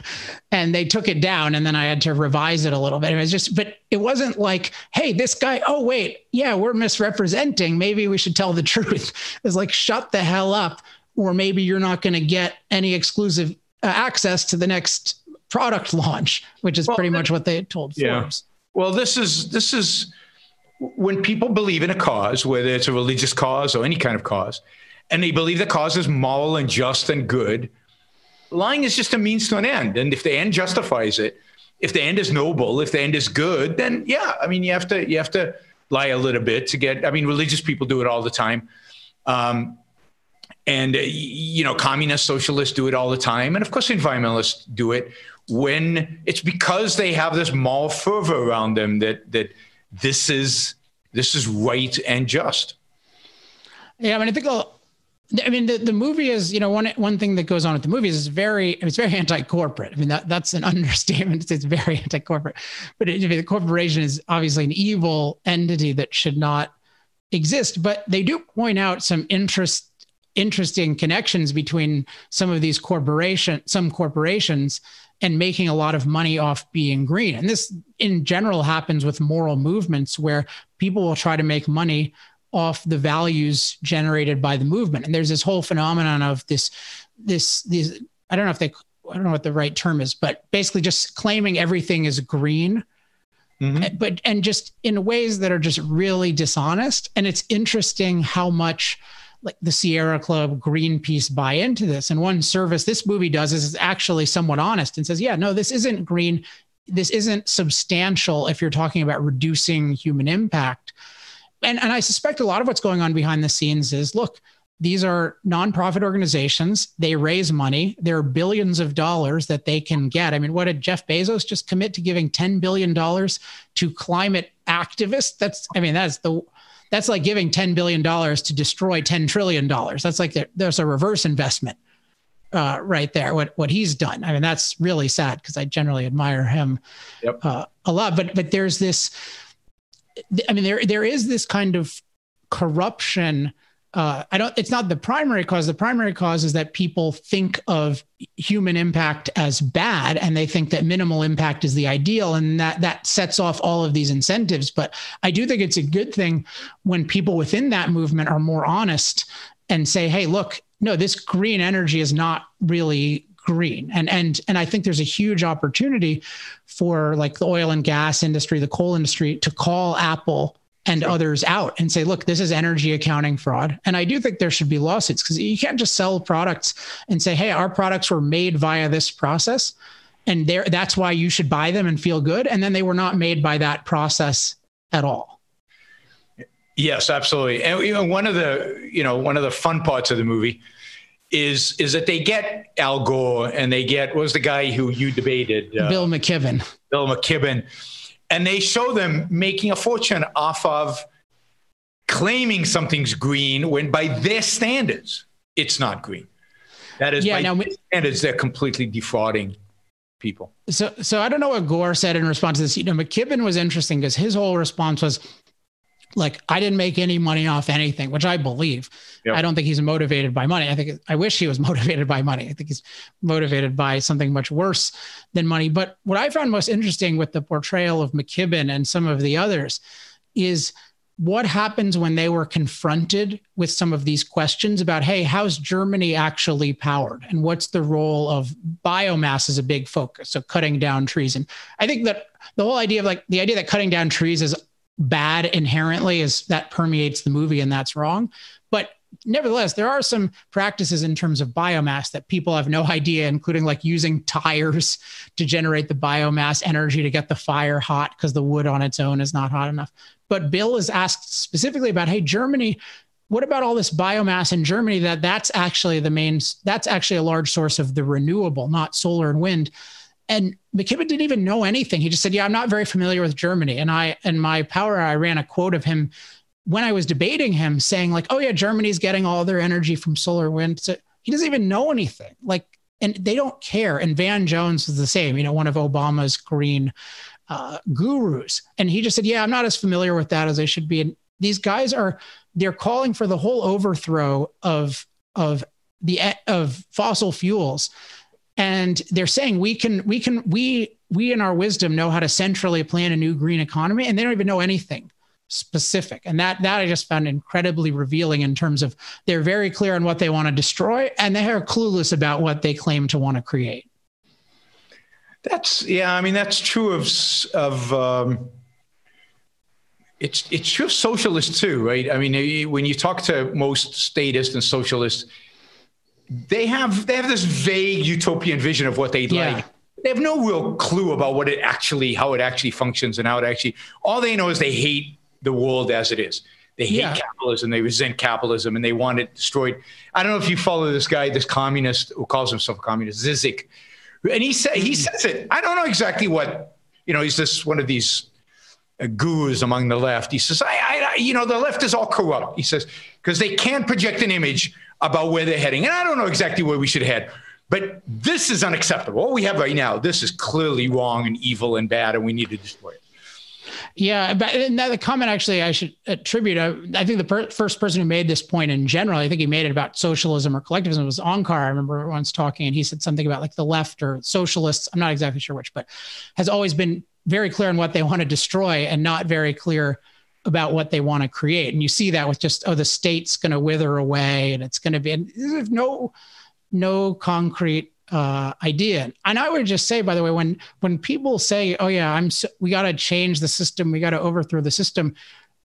C: And they took it down. And then I had to revise it a little bit. It was just, but it wasn't like, Hey, this guy, oh, wait, yeah, we're misrepresenting. Maybe we should tell the *laughs* truth. It's like, shut the hell up or maybe you're not going to get any exclusive uh, access to the next product launch, which is well, pretty much what they had told yeah. Forbes.
B: Well, this is this is when people believe in a cause, whether it's a religious cause or any kind of cause, and they believe the cause is moral and just and good. Lying is just a means to an end, and if the end justifies it, if the end is noble, if the end is good, then yeah, I mean you have to you have to lie a little bit to get. I mean, religious people do it all the time. Um, and you know communist socialists do it all the time. And of course environmentalists do it when it's because they have this moral fervor around them that that this is this is right and just.
C: Yeah i mean i think I'll, i mean the, the movie is you know one one thing that goes on with the movie is very it's very *laughs* anti-corporate. I mean that that's an *laughs* understatement it's very anti-corporate. But it, the corporation is obviously an evil entity that should not exist. But they do point out some interest interesting connections between some of these corporation some corporations and making a lot of money off being green and this in general happens with moral movements where people will try to make money off the values generated by the movement and there's this whole phenomenon of this this these i don't know if they i don't know what the right term is but basically just claiming everything is green mm-hmm. but and just in ways that are just really dishonest. And it's interesting how much like the Sierra Club, Greenpeace buy into this. And one service this movie does is it's actually somewhat honest and says, yeah, no, this isn't green. This isn't substantial if you're talking about reducing human impact. And, and I suspect a lot of what's going on behind the scenes is look, these are nonprofit organizations. They raise money. There are billions of dollars that they can get. I mean, what did Jeff Bezos just commit to giving $10 billion to climate activists? That's, I mean, that's the, that's like giving $10 billion to destroy $10 trillion. That's like there's a reverse investment uh, right there, what, what he's done. I mean, that's really sad because I generally admire him yep. uh, a lot, but, but there's this, I mean, there, there is this kind of corruption uh, I don't. It's not the primary cause. The primary cause is that people think of human impact as bad, and they think that minimal impact is the ideal, and that that sets off all of these incentives. But I do think it's a good thing when people within that movement are more honest and say, "Hey, look, no, this green energy is not really green," and and and I think there's a huge opportunity for like the oil and gas industry, the coal industry, to call Apple and sure. others out and say, look, this is energy accounting fraud. And I do think there should be lawsuits because you can't just sell products and say, hey, our products were made via this process. And there that's why you should buy them and feel good. And then they were not made by that process at all.
B: Yes, absolutely. And you know, one of the, you know, one of the fun parts of the movie is is that they get Al Gore and they get what was the guy who you debated?
C: Uh, Bill McKibben.
B: Bill McKibben and they show them making a fortune off of claiming something's green when by their standards it's not green. That is yeah, by now, standards they're completely defrauding people.
C: So so i don't know what gore said in response to this. You know mckibben was interesting because his whole response was like I didn't make any money off anything, which I believe. Yep. I don't think he's motivated by money. I think I wish he was *laughs* motivated by money. I think he's motivated by something much worse than money. But what I found most interesting with the portrayal of McKibben and some of the others is what happens when they were confronted with some of these questions about hey how's germany actually powered and what's the role of biomass as a big focus so cutting down trees and i think that the whole idea of like the idea that cutting down trees is bad inherently is that permeates the movie and that's wrong. But nevertheless, there are some practices in terms of biomass that people have no *laughs* idea, including like using tires to generate the biomass energy to get the fire hot because the wood on its own is not hot enough. But Bill is asked specifically about, hey, Germany, what about all this biomass in Germany that that's actually the main, that's actually a large source of the renewable, not solar and wind. And McKibben didn't even know anything. He just said, "Yeah, I'm not very familiar with Germany." And I, and my power, I ran a quote of him when I was debating him, saying like, "Oh yeah, Germany's getting all their energy from solar wind." So he doesn't even know anything. Like, and they don't care. And Van Jones was the same. You know, one of Obama's green uh, gurus, and he just said, "Yeah, I'm not as familiar with that as I should be." And these guys are they're calling for the whole overthrow of of the of fossil fuels and they're saying we can we can we we in our wisdom know how to centrally plan a new green economy and they don't even know anything specific and that that i just found incredibly revealing in terms of they're very clear on what they want to destroy and they are clueless about what they claim to want to create
B: that's yeah i mean that's true of of um it's it's true of socialists too, right? I mean, when you talk to most statists and socialists, they have they have this vague utopian vision of what they'd yeah. like. They have no real clue about what it actually, how it actually functions, and how it actually. All they know is they hate the world as it is. They hate yeah. capitalism. They resent capitalism, and they want it destroyed. I don't know if you follow this guy, this communist who calls himself a communist, Zizek, and he said he says it. I don't know exactly what you know. He's just one of these gurus among the left. He says, I, I, you know, the left is all corrupt. He says because they can't project an image about where they're heading. And I don't know exactly where we should head, but this is unacceptable. What we have right now, this is clearly wrong and evil and bad, and we need to destroy it.
C: Yeah, but the comment actually I should attribute. I, I think the per- first person who made this point in general, I think he made it about socialism or collectivism was Onkar. I remember once talking, and he said something about like the left or socialists. I'm not exactly sure which, but has always been very clear on what they want to destroy and not very clear about what they want to create. And you see that with just, oh, the state's going to wither away and it's going to be, and there's no, no concrete uh, idea. And I would just say, by the way, when when people say, "Oh yeah, I'm," so, we got to change the system, we got to overthrow the system.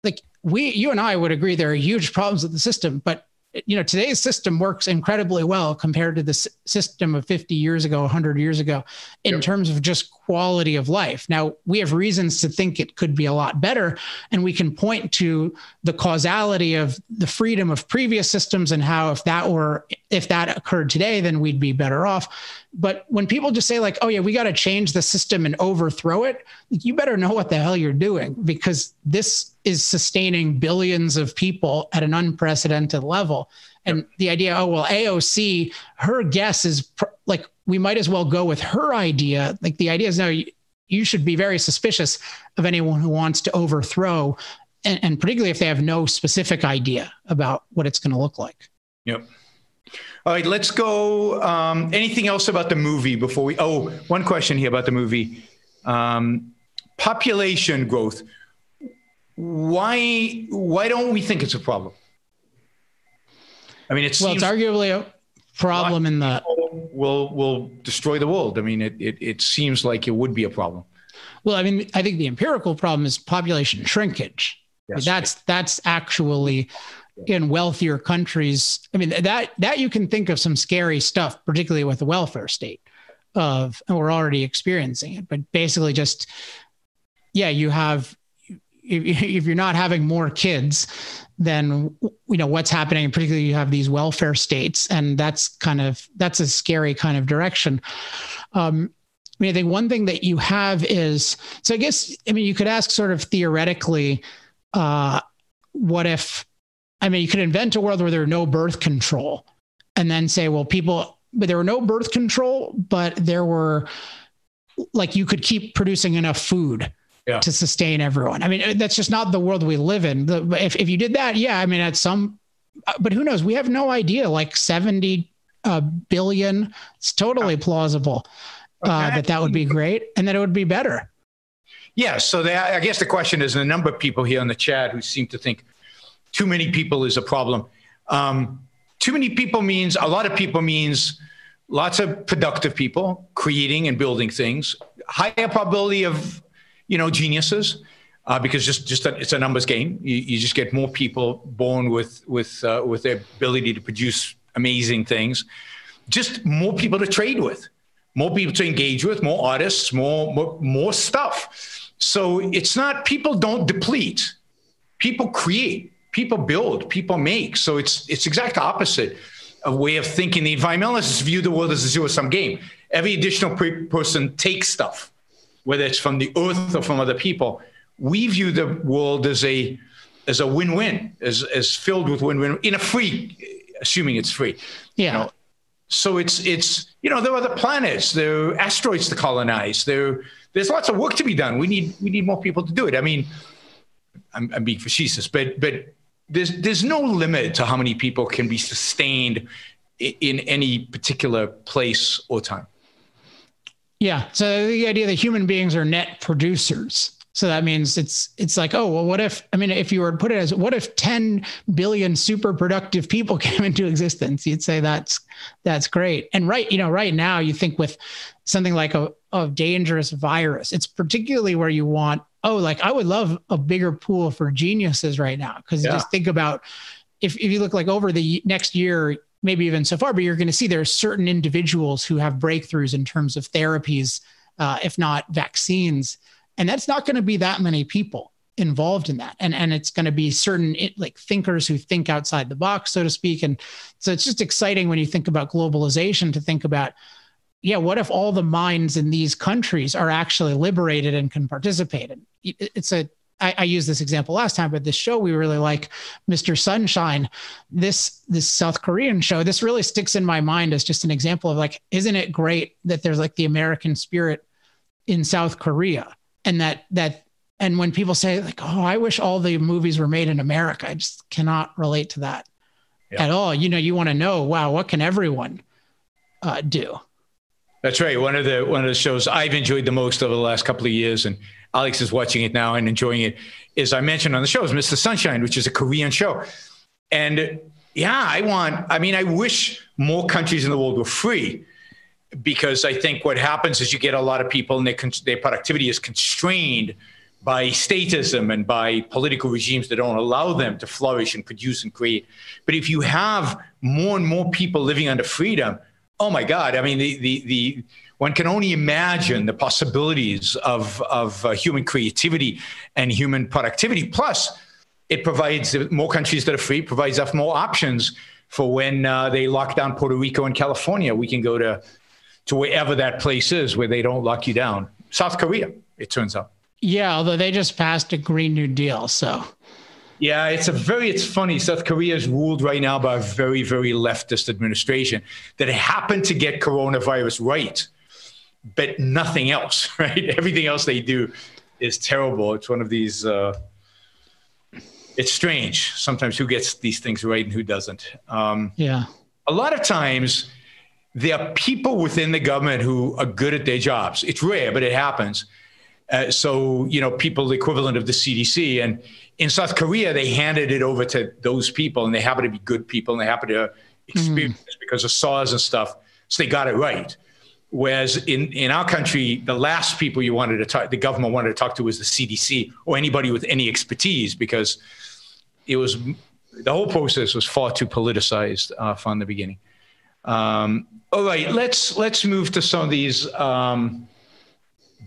C: Like we, you and I would agree, there are huge problems with the system, but you know today's system works incredibly well compared to the system of 50 years ago 100 years ago in yep. terms of just quality of life now we have reasons to think it could be a lot better and we can point to the causality of the freedom of previous systems and how if that were if that occurred today then we'd be better off but when people just say like oh yeah we got to change the system and overthrow it you better know what the hell you're doing because this is sustaining billions of people at an unprecedented level. And yep. the idea, oh, well, AOC, her guess is pr- like, we might as well go with her idea. Like, the idea is no, you, you should be very suspicious of anyone who wants to overthrow, and, and particularly if they have no specific idea about what it's going to look like.
B: Yep. All right, let's go. Um, anything else about the movie before we? Oh, one question here about the movie. Um, population growth why why don't we think it's a problem? I mean, it
C: well, it's arguably a problem in the
B: will will destroy the world. I mean, it, it it seems like it would be a problem.
C: Well, I mean, I think the empirical problem is population shrinkage. Yes. That's that's actually in wealthier countries. I mean, that that you can think of some scary stuff, particularly with the welfare state of, and we're already experiencing it. But basically, just yeah, you have if, if you're not having more kids, then you know what's happening. Particularly, you have these welfare states, and that's kind of that's a scary kind of direction. Um, I mean, I think one thing that you have is so. I guess I mean you could ask sort of theoretically, uh, what if? I mean, you could invent a world where there are no birth control, and then say, well, people, but there were no birth control, but there were like you could keep producing enough food yeah. to sustain everyone. I mean, that's just not the world we live in. The, if, if you did that, yeah, I mean, at some, but who knows? We have no idea. Like 70 uh, billion, it's totally plausible uh, that that would be great and that it would be better.
B: Yeah. So the, I guess the question is a number of people here in the chat who seem to think too many people is a problem. Um, too many people means a lot of people means lots of productive people creating and building things, higher probability of you know, geniuses. Uh, because just just a, it's a numbers game. You, you, just get more people born with with uh, with their ability to produce amazing things. Just more people to trade with, more people to engage with, more artists, more more, more stuff. So it's not people don't deplete, people create, people build, people make. So it's it's exact opposite a way of thinking. The environmentalists view the world as a zero sum game. Every additional person takes stuff whether it's from the earth or from other people, we view the world as a as a win-win, as as filled with win-win in a free, assuming it's free.
C: Yeah. You know?
B: So it's it's you know there are other planets, there are asteroids to colonize. There there's lots of work to be done. We need we need more people to do it. I mean, I'm, I'm being facetious, but but there's there's no limit to how many people can be sustained in any particular place or time.
C: Yeah. So the idea that human beings are net producers. So that means it's it's like, oh, well, what if I mean, if you were to put it as what if 10 billion super productive people *laughs* came into existence? You'd say that's that's great. And right, you know, right now you think with something like a, a dangerous virus, it's particularly where you want, oh, like I would love a bigger pool for geniuses right now. Cause yeah. just think about if, if you look like over the next year, maybe even so far, but you're going to see there are certain individuals who have breakthroughs in terms of therapies, uh, if not vaccines. And that's not going to be that many people involved in that. And, and it's going to be certain like thinkers who think outside the box, so to speak. And so it's just exciting when you think about globalization to think about, yeah, what if all the minds in these countries are actually liberated and can participate? And it's a I, I used this example last time, but this show we really like, Mr. Sunshine. This this South Korean show, this really sticks in my mind as just an example of like, isn't it great that there's like the American spirit in South Korea, and that that and when people say like, oh, I wish all the movies were made in America, I just cannot relate to that yeah. at all. You know, you want to know, wow, what can everyone uh, do?
B: That's right. One of the one of the shows I've enjoyed the most over the last couple of years, and Alex is watching it now and enjoying it, is I mentioned on the show is Mr. Sunshine, which is a Korean show. And yeah, I want, I mean, I wish more countries in the world were free. Because I think what happens is you get a lot of people and their, their productivity is constrained by statism and by political regimes that don't allow them to flourish and produce and create. But if you have more and more people living under freedom, oh my God, I mean, the, the, the one can only imagine the possibilities of, of uh, human creativity and human productivity. Plus, it provides more countries that are free, provides us more options for when uh, they lock down Puerto Rico and California. We can go to, to wherever that place is where they don't lock you down. South Korea, it turns out.
C: Yeah, although they just passed a Green New Deal, so.
B: Yeah, it's a very, it's funny. South Korea is ruled right now by a very, very leftist administration that happened to get coronavirus right, but nothing else, *laughs* right? Everything else they do is terrible. It's one of these, uh, it's strange sometimes who gets these things right and who doesn't.
C: Um, yeah.
B: A lot of times, there are people within the government who are good at their jobs. It's rare, but it happens uh, so, you know, people the equivalent of the CDC. And in South Korea, they handed it over to those people, and they happen to be good people, and they happen to experience mm. because of SARS and stuff. So they got it right. Whereas in, in our country, the last people you wanted to talk, the government wanted to talk to was the CDC or anybody with any expertise because it was the whole process was far too politicized uh, from the beginning. Um, all right, let's let's move to some of these um,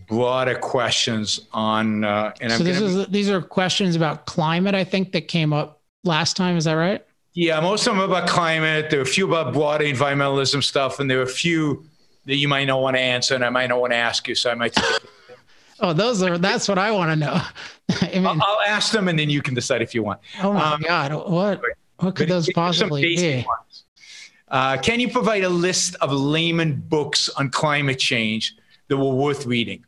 B: broader questions on. Uh,
C: and so this is, these are questions about climate, I think, that came up last time. Is that right?
B: Yeah, most of them about climate. There are a few about broader environmentalism stuff, and there are a few that you might not want to answer, and I might not want to ask you. So I might. *laughs*
C: oh, those are. That's what I want to know. *laughs*
B: I mean, I'll, I'll, ask them, and then you can decide if you want.
C: Oh my um, God! What? What could those possibly be?
B: Uh, can you provide a list of layman books on climate change that were worth reading?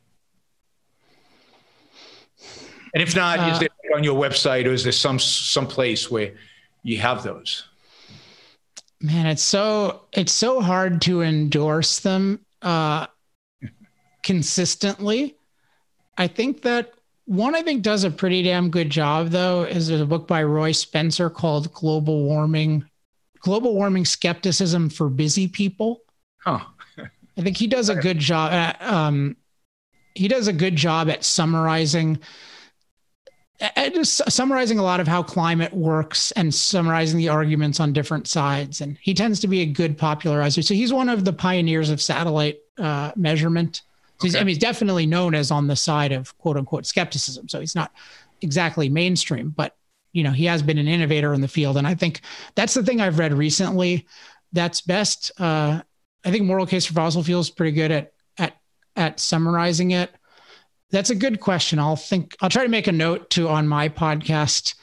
B: And if not, uh, is there on your website or is there some some place where you have those?
C: Man, it's so it's so hard to endorse them uh, consistently. I think that one I think does a pretty damn good job though is there's a book by Roy Spencer called Global Warming Global Warming Skepticism for Busy People.
B: Huh.
C: I think he does a good job at, um, he does a good job at summarizing just summarizing a lot of how climate works and summarizing the arguments on different sides. And he tends to be a good popularizer. So he's one of the pioneers of satellite uh, measurement. So okay. he's, I mean, he's definitely known as on the side of quote unquote skepticism. So he's not exactly mainstream, but you know, he has been an innovator in the field. And I think that's the thing I've read recently that's best. Uh, I think Moral Case for Fossil Fuels pretty good at, at, at summarizing it. That's a good question. I'll think, I'll try to make a note to on my podcast,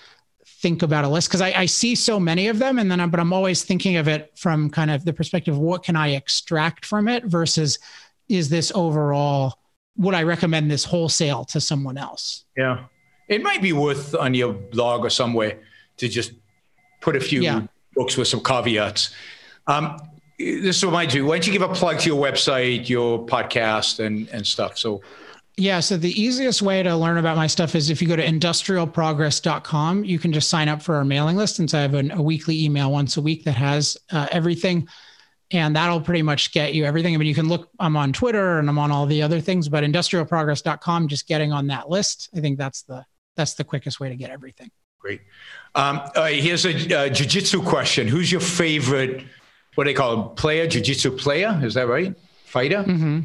C: think about a list because I, I, see so many of them. And then, I'm, but I'm always thinking of it from kind of the perspective of what can I extract from it versus is this overall, would I recommend this wholesale to someone else?
B: Yeah. It might be worth on your blog or somewhere to just put a few yeah. books with some caveats. Um, this reminds me, why don't you give a plug to your website, your podcast, and, and stuff? So
C: yeah. So the easiest way to learn about my stuff is if you go to industrialprogress.com, you can just sign up for our mailing list. And so I have an, a weekly email once a week that has uh, everything. And that'll pretty much get you everything. I mean, you can look, I'm on Twitter and I'm on all the other things, but industrialprogress.com, just getting on that list. I think that's the, that's the quickest way to get everything.
B: Great. Um, uh, here's a uh, jiu-jitsu question. Who's your favorite, what do they call them? Player, jiu-jitsu player? Is that right? Fighter?
C: Mm-hmm.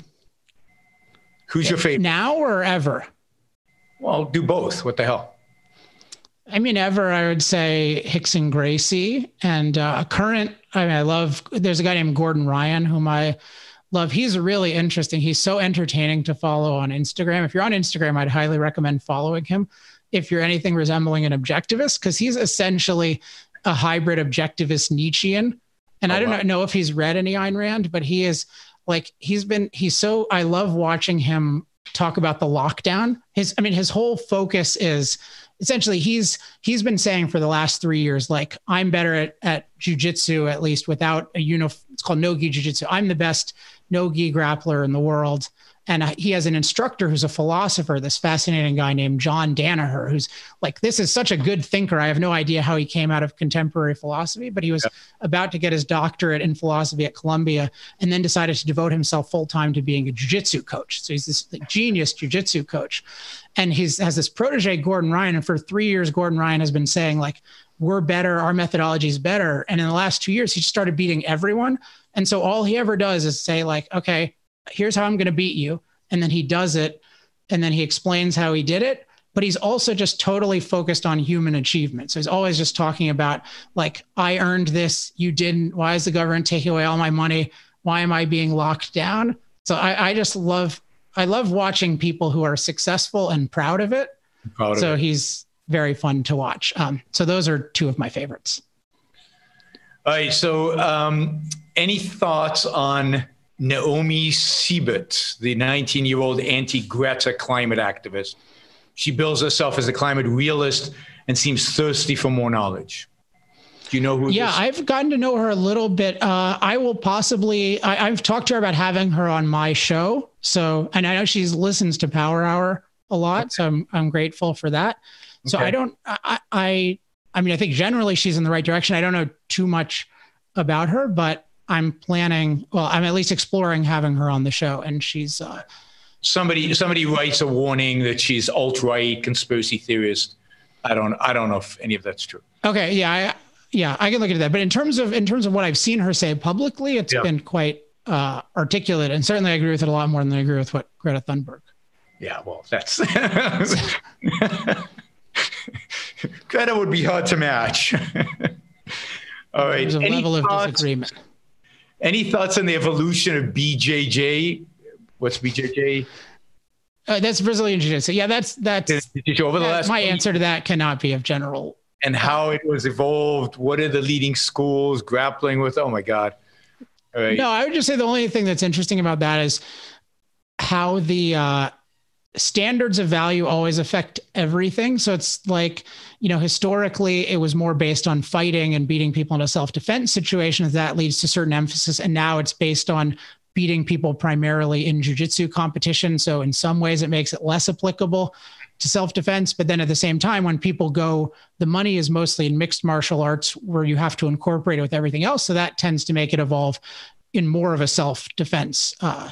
B: Who's your favorite?
C: Now or ever?
B: Well, do both. What the hell?
C: I mean, ever, I would say Rickson Gracie and uh, current. I mean, I love, there's a guy named Gordon Ryan whom I love. He's really interesting. He's so entertaining to follow on Instagram. If you're on Instagram, I'd highly recommend following him. If you're anything resembling an objectivist, because he's essentially a hybrid objectivist Nietzschean. And oh, I don't wow. know if he's read any Ayn Rand, but he is like he's been he's so I love watching him talk about the lockdown. His I mean his whole focus is essentially he's he's been saying for the last three years like i'm better at, at jiu-jitsu at least without a uniform it's called no gi jiu-jitsu i'm the best no gi grappler in the world and he has an instructor who's a philosopher this fascinating guy named john danaher who's like this is such a good thinker. I have no idea how he came out of contemporary philosophy but he was about to get his doctorate in philosophy at columbia and then decided to devote himself full-time to being a jiu-jitsu coach. So he's this like, genius jiu-jitsu coach. And he has this protege gordon ryan. And for three years gordon ryan has been saying like we're better our methodology is better. And in the last two years he just started beating everyone. And so all he ever does is say like okay here's how I'm going to beat you. And then he does it. And then he explains how he did it. But he's also just totally focused on human achievement. So he's always just talking about, like, I earned this, you didn't. Why is the government taking away all my money? Why am I being locked down? So I, I just love, I love watching people who are successful and proud of it. Proud so of it. he's very fun to watch. Um, so those are two of my favorites.
B: All right. So, um, any thoughts on Naomi Seibt, the 19 year old anti Greta climate activist. She bills herself as a climate realist and seems thirsty for more knowledge. Do you know who?
C: Yeah, I've gotten to know her a little bit. Uh, I will possibly. I, have talked to her about having her on my show. So, and I know she listens to Power Hour a lot. Okay. So I'm I'm grateful for that. So okay. I don't. I, I I mean, I think generally she's in the right direction. I don't know too much about her, but I'm planning. Well, I'm at least exploring having her on the show, and she's. Uh,
B: somebody somebody writes a warning that she's alt right conspiracy theorist. I don't I don't know if any of that's true.
C: Okay, yeah, I, yeah, I can look into that. But in terms of in terms of what I've seen her say publicly, it's yeah. been quite uh, articulate, and certainly I agree with it a lot more than I agree with what Greta Thunberg.
B: Yeah, well, that's *laughs* Greta would be hard to match. *laughs* All right,
C: there's a Any level thoughts? of disagreement.
B: Any thoughts on the evolution of BJJ? What's BJJ?
C: Uh, that's Brazilian Jiu-Jitsu. Yeah, that's that's
B: over the last.
C: My answer to that cannot be of general.
B: And how it was evolved. What are the leading schools grappling with? Oh my God!
C: Right. No, I would just say the only thing that's interesting about that is how the uh, standards of value always affect everything. So it's like, you know, historically it was more based on fighting and beating people in a self-defense situation. That leads to certain emphasis. And now it's based on beating people primarily in jujitsu competition. So in some ways it makes it less applicable to self-defense. But then at the same time, when people go, the money is mostly in mixed martial arts where you have to incorporate it with everything else. So that tends to make it evolve in more of a self-defense uh,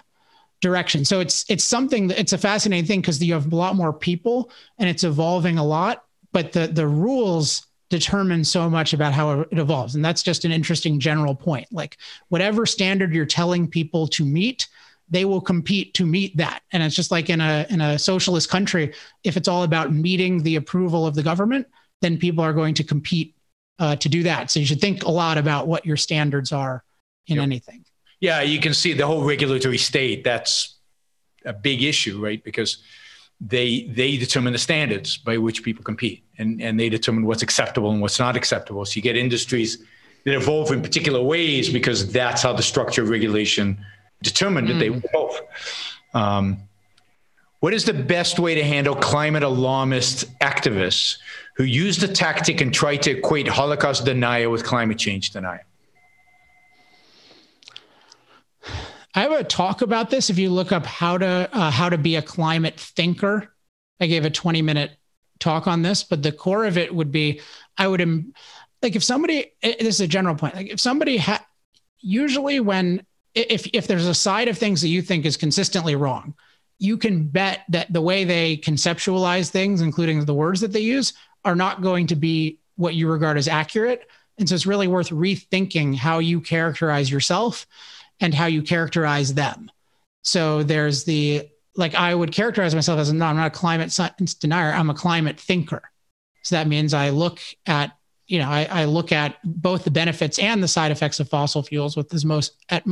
C: direction. So it's it's something that it's a fascinating thing because you have a lot more people and it's evolving a lot, but the the rules determine so much about how it evolves. And that's just an interesting general point. Like whatever standard you're telling people to meet, they will compete to meet that. And it's just like in a in a socialist country, if it's all about meeting the approval of the government, then people are going to compete uh, to do that. So you should think a lot about what your standards are in yep. anything.
B: Yeah, you can see the whole regulatory state. That's a big issue, right? Because they they determine the standards by which people compete, and and they determine what's acceptable and what's not acceptable. So you get industries that evolve in particular ways because that's how the structure of regulation determined mm. that they hmm. evolve. Um, what is the best way to handle climate alarmist activists who use the tactic and try to equate Holocaust denial with climate change denial?
C: I have a talk about this. If you look up how to uh, how to be a climate thinker, I gave a 20 minute talk on this, but the core of it would be I would like if somebody this is a general point like if somebody ha- usually when if if there's a side of things that you think is consistently wrong, you can bet that the way they conceptualize things, including the words that they use, are not going to be what you regard as accurate. And so it's really worth rethinking how you characterize yourself and how you characterize them. So there's the like I would characterize myself as no, I'm not a climate science denier. I'm a climate thinker. So that means I look at you know I, I look at both the benefits and the side effects of fossil fuels with as most at,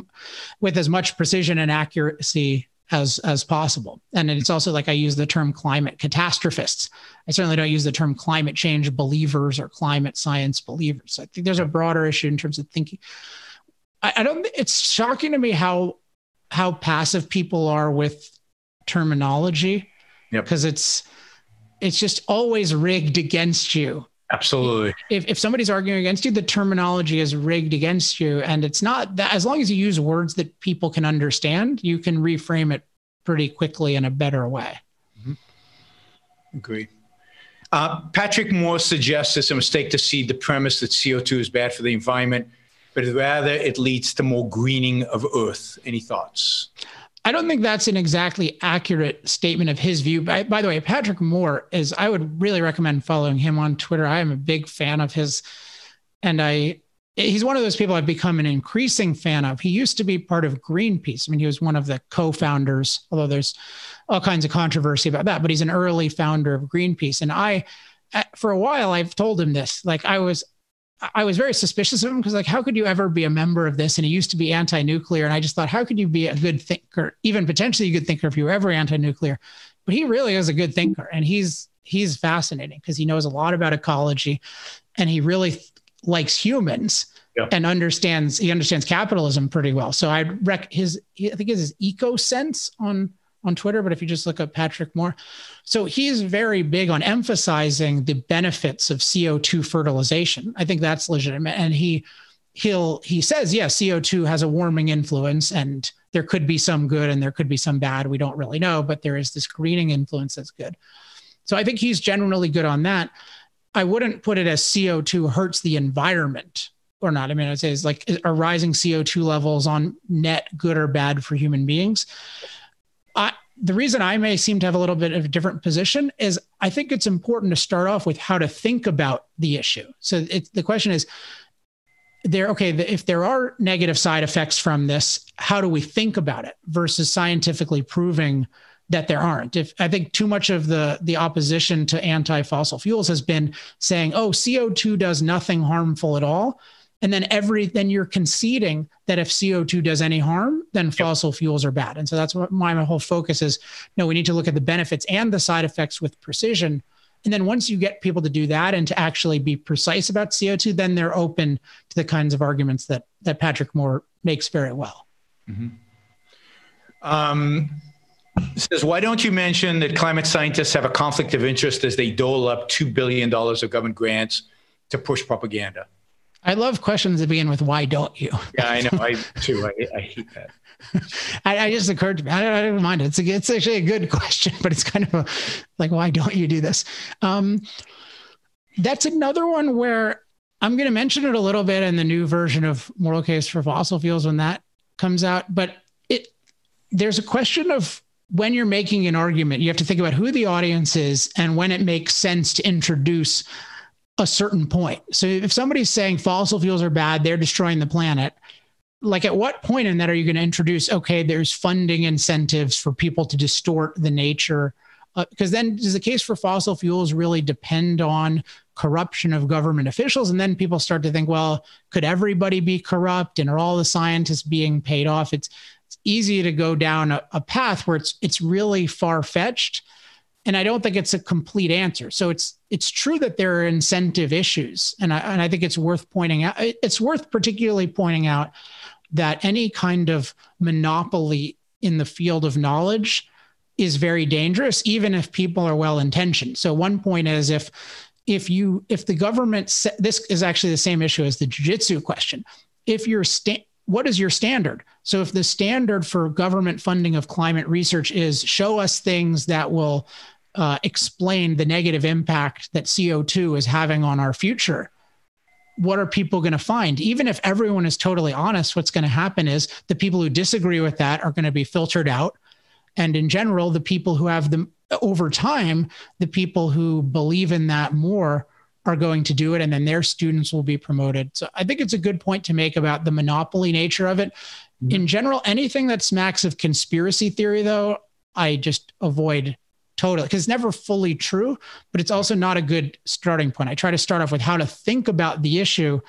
C: with as much precision and accuracy as as possible. And it's also like I use the term climate catastrophists. I certainly don't use the term climate change believers or climate science believers. I think there's a broader issue in terms of thinking I, I don't. It's shocking to me how how passive people are with terminology because yep. it's it's just always rigged against you.
B: Absolutely.
C: If, if somebody's arguing against you, the terminology is rigged against you. And it's not that as long as you use words that people can understand, you can reframe it pretty quickly in a better way.
B: Mm-hmm. Agree. Uh, Patrick Moore suggests it's a mistake to see the premise that CO2 is bad for the environment, but rather it leads to more greening of Earth. Any thoughts?
C: I don't think that's an exactly accurate statement of his view. By, by the way, Patrick Moore is, I would really recommend following him on Twitter. I am a big fan of his. And I, he's one of those people I've become an increasing fan of. He used to be part of Greenpeace. I mean, he was one of the co founders, although there's all kinds of controversy about that, but he's an early founder of Greenpeace. And I, eh, for a while, I've told him this. Like, I was I was very suspicious of him because, like, how could you ever be a member of this? And he used to be anti-nuclear, and I just thought, how could you be a good thinker, even potentially a good thinker, if you were ever anti-nuclear? But he really is a good thinker, and he's he's fascinating because he knows a lot about ecology, and he really th- likes humans yeah. and understands he understands capitalism pretty well. So I rec his I think his eco sense on on Twitter, but if you just look up Patrick Moore, so he's very big on emphasizing the benefits of CO2 fertilization. I think that's legitimate. And he he'll he says, yeah, CO2 has a warming influence and there could be some good and there could be some bad. We don't really know, but there is this greening influence that's good. So I think he's generally good on that. I wouldn't put it as CO2 hurts the environment or not. I mean, I'd say it's like are rising CO2 levels on net good or bad for human beings. I, the reason I may seem to have a little bit of a different position is I think it's important to start off with how to think about the issue. So it, the question is, there okay if there are negative side effects from this how do we think about it versus scientifically proving that there aren't if i think too much of the the opposition to anti fossil fuels has been saying oh co2 does nothing harmful at all and then every then you're conceding that if co2 does any harm then fossil yep. fuels are bad and so that's what my, my whole focus is no we need to look at the benefits and the side effects with precision and then once you get people to do that and to actually be precise about co2 then they're open to the kinds of arguments that that patrick moore makes very well mm-hmm.
B: um, says, why don't you mention that climate scientists have a conflict of interest as they dole up $2 billion of government grants to push propaganda?
C: I love questions that begin with "Why don't you?"
B: Yeah, I know. I too. I, I hate that. *laughs*
C: I, I, just occurred to me. I don't, I don't mind it. It's, a, it's actually a good *laughs* question, but it's kind of a, like, why don't you do this? Um, that's another one where I'm going to mention it a little bit in the new version of Moral Case for Fossil Fuels when that comes out. But it there's a question of when you're making an argument, you have to think about who the audience is and when it makes sense to introduce a certain point. So if somebody's saying fossil fuels are bad, they're destroying the planet, like at what point in that are you going to introduce okay, there's funding incentives for people to distort the nature because uh, then does the case for fossil fuels really depend on corruption of government officials? And then people start to think well could everybody be corrupt? And are all the scientists being paid off? It's it's easy to go down a, a path where it's it's really far fetched and I don't think it's a complete answer. So it's it's true that there are incentive issues, and I and I think it's worth pointing out. It's worth particularly pointing out that any kind of monopoly in the field of knowledge is very dangerous, even if people are well intentioned. So one point is if if you if the government this is actually the same issue as the jujitsu question. If you're sta- what is your standard? So if the standard for government funding of climate research is show us things that will uh, explain the negative impact that CO2 is having on our future, what are people going to find? Even if everyone is totally honest, what's going to happen is the people who disagree with that are going to be filtered out. And in general, the people who have them over time, the people who believe in that more are going to do it and then their students will be promoted. So I think it's a good point to make about the monopoly nature of it. Mm-hmm. In general, anything that smacks of conspiracy theory, though, I just avoid totally. Because it's never fully true but it's also not a good starting point. I try to start off with how to think about the issue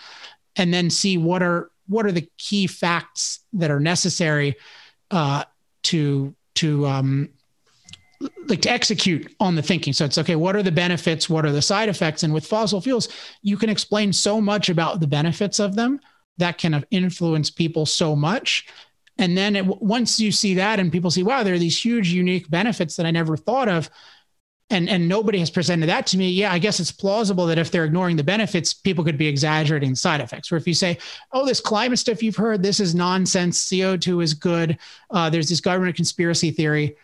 C: and then see what are what are the key facts that are necessary uh, to to um, like to execute on the thinking. So it's okay what are the benefits? What are the side effects? And with fossil fuels you can explain so much about the benefits of them that can influence people so much and then it, once you see that and people see, wow, there are these huge, unique benefits that I never thought of. And, and nobody has presented that to me. Yeah, I guess it's plausible that if they're ignoring the benefits, people could be exaggerating side effects. Or if you say, oh, this climate stuff you've heard, this is nonsense. CO2 is good. Uh, there's this government conspiracy theory.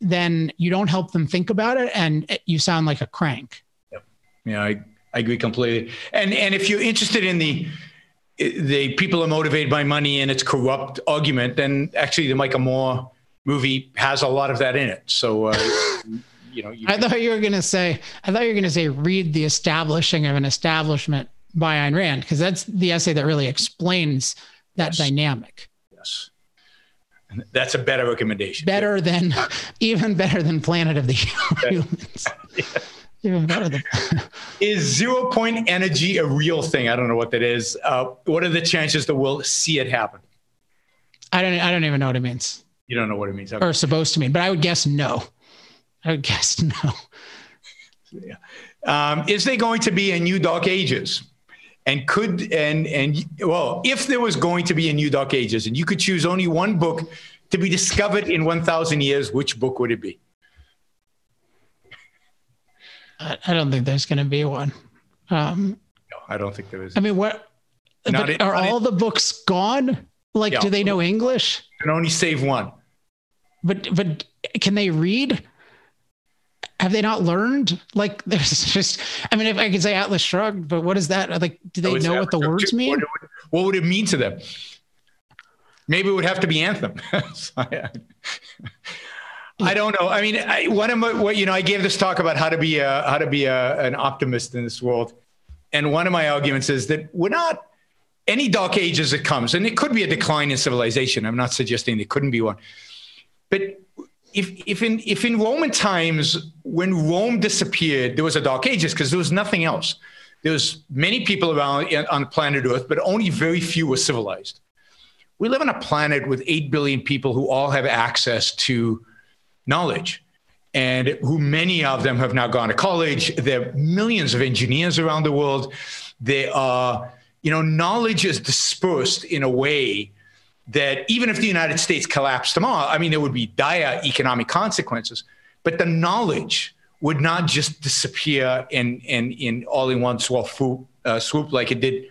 C: then you don't help them think about it and you sound like a crank.
B: Yep. Yeah, I, I agree completely. And and if you're interested in the the people are motivated by money and it's corrupt argument, then actually the Michael Moore movie has a lot of that in it. So uh, *laughs* you know, you
C: I thought you were going to say, I thought you were going to say, read the establishing of an establishment by Ayn Rand, because that's the essay that really explains that yes. dynamic.
B: Yes. And That's a better recommendation.
C: Better than, *laughs* even better than Planet of the Humans. *laughs* yeah. Even better than. *laughs*
B: is zero point energy a real thing? I don't know what that is. Uh, what are the chances that we'll see it happen?
C: I don't. I don't even know what it means.
B: You don't know what it means.
C: Okay. Or supposed to mean, but I would guess no. I would guess *laughs* no.
B: Yeah. Um, is there going to be a new Dark Ages? And could and and well, if there was going to be a new Dark Ages, and you could choose only one book to be discovered in 1,000 years, which book would it be?
C: I, I don't think there's going to be one. Um,
B: no, I don't think there is.
C: I mean, what? But are all the books gone? Like, yeah, do they know English?
B: Can only save one.
C: But but can they read? have they not learned? Like, *laughs* there's just, I mean, if I could say Atlas Shrugged, but what is that? Like, do they know what the words mean?
B: What would it mean to them? Maybe it would have to be Anthem. *laughs* I don't know. I mean, I, one of my, what, you know, I gave this talk about how to be a, how to be a, an optimist in this world. And one of my arguments is that we're not, any dark age as it comes, and it could be a decline in civilization. I'm not suggesting there couldn't be one. But if if in if in Roman times when Rome disappeared, there was a dark ages because there was nothing else. There was many people around on planet Earth, but only very few were civilized. We live on a planet with eight billion people who all have access to knowledge, and who many of them have now gone to college. There are millions of engineers around the world. There are, you know, knowledge is dispersed in a way that even if the United States collapsed tomorrow, I mean, there would be dire economic consequences, but the knowledge would not just disappear in, in, in all in one swoop, uh, swoop like it did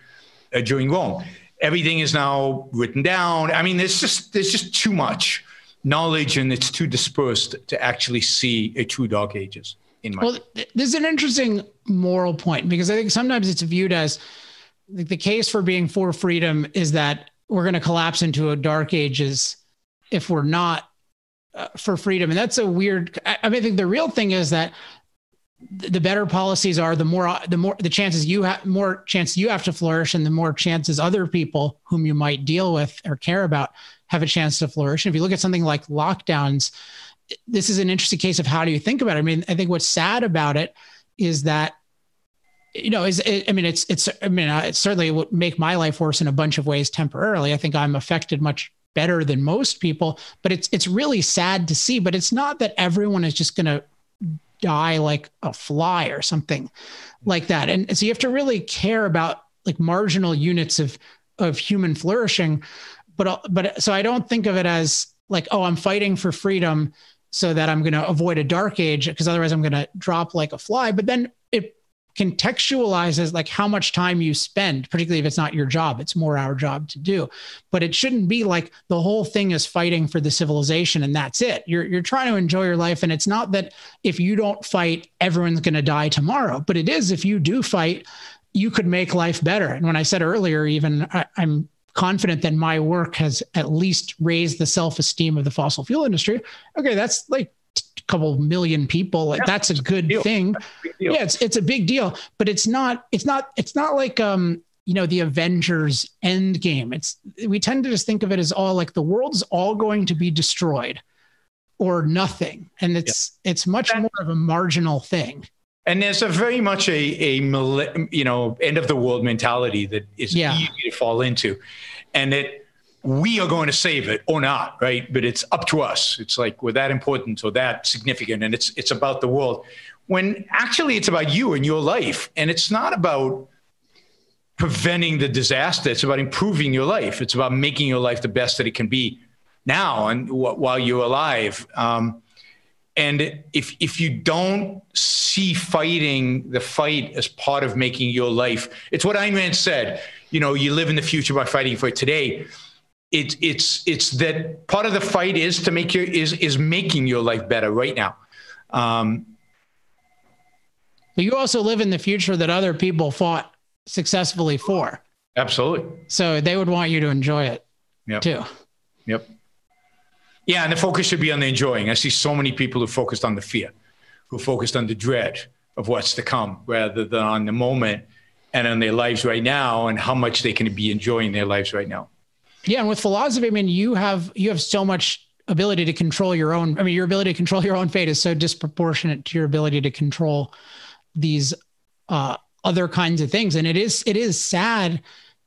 B: uh, during Rome. Everything is now written down. I mean, there's just there's just too much knowledge, and it's too dispersed to actually see a true dark ages. In my
C: well, there's an interesting moral point because I think sometimes it's viewed as the case for being for freedom is that we're going to collapse into a dark ages if we're not uh, for freedom. And that's a weird. I, I mean, I think the real thing is that the better policies are, the more the more the chances you have, more chance you have to flourish, and the more chances other people whom you might deal with or care about have a chance to flourish. And if you look at something like lockdowns, this is an interesting case of how do you think about it. I mean, I think what's sad about it is that you know, is it, I mean, it's it's I mean, uh, it certainly would make my life worse in a bunch of ways temporarily. I think I'm affected much better than most people, but it's it's really sad to see. But it's not that everyone is just going to die like a fly or something like that. And so you have to really care about like marginal units of of human flourishing. But uh, but so I don't think of it as like oh I'm fighting for freedom so that I'm going to avoid a dark age because otherwise I'm going to drop like a fly. But then it contextualizes like how much time you spend, particularly if it's not your job, it's more our job to do. But it shouldn't be like the whole thing is fighting for the civilization and that's it. You're you're trying to enjoy your life. And it's not that if you don't fight, everyone's gonna die tomorrow. But it is if you do fight, you could make life better. And when I said earlier, even I, I'm confident that my work has at least raised the self-esteem of the fossil fuel industry. Okay, that's like a couple million people. Like yeah, that's a good a thing. A yeah it's it's a big deal but it's not it's not it's not like um you know the avengers end game it's we tend to just think of it as all like the world's all going to be destroyed or nothing. And it's yeah. it's much more of a marginal thing
B: and there's a very much a a you know end of the world mentality that is yeah. easy to fall into and that we are going to save it or not, right? But it's up to us. It's like we're that important or that significant, and it's it's about the world. When actually it's about you and your life, and it's not about preventing the disaster. It's about improving your life. It's about making your life the best that it can be now and w- while you're alive. Um, and if if you don't see fighting the fight as part of making your life, it's what Ayn Rand said. You know, you live in the future by fighting for it today it's it's it's that part of the fight is to make your is is making your life better right now. Um,
C: but you also live in the future that other people fought successfully for.
B: Absolutely.
C: So they would want you to enjoy it yep. too.
B: Yep. Yeah, and the focus should be on the enjoying. I see so many people who focused on the fear, who focused on the dread of what's to come, rather than on the moment and on their lives right now and how much they can be enjoying their lives right now.
C: Yeah, and with philosophy, I mean, you have you have so much ability to control your own. I mean, your ability to control your own fate is so disproportionate to your ability to control these uh, other kinds of things, and it is it is sad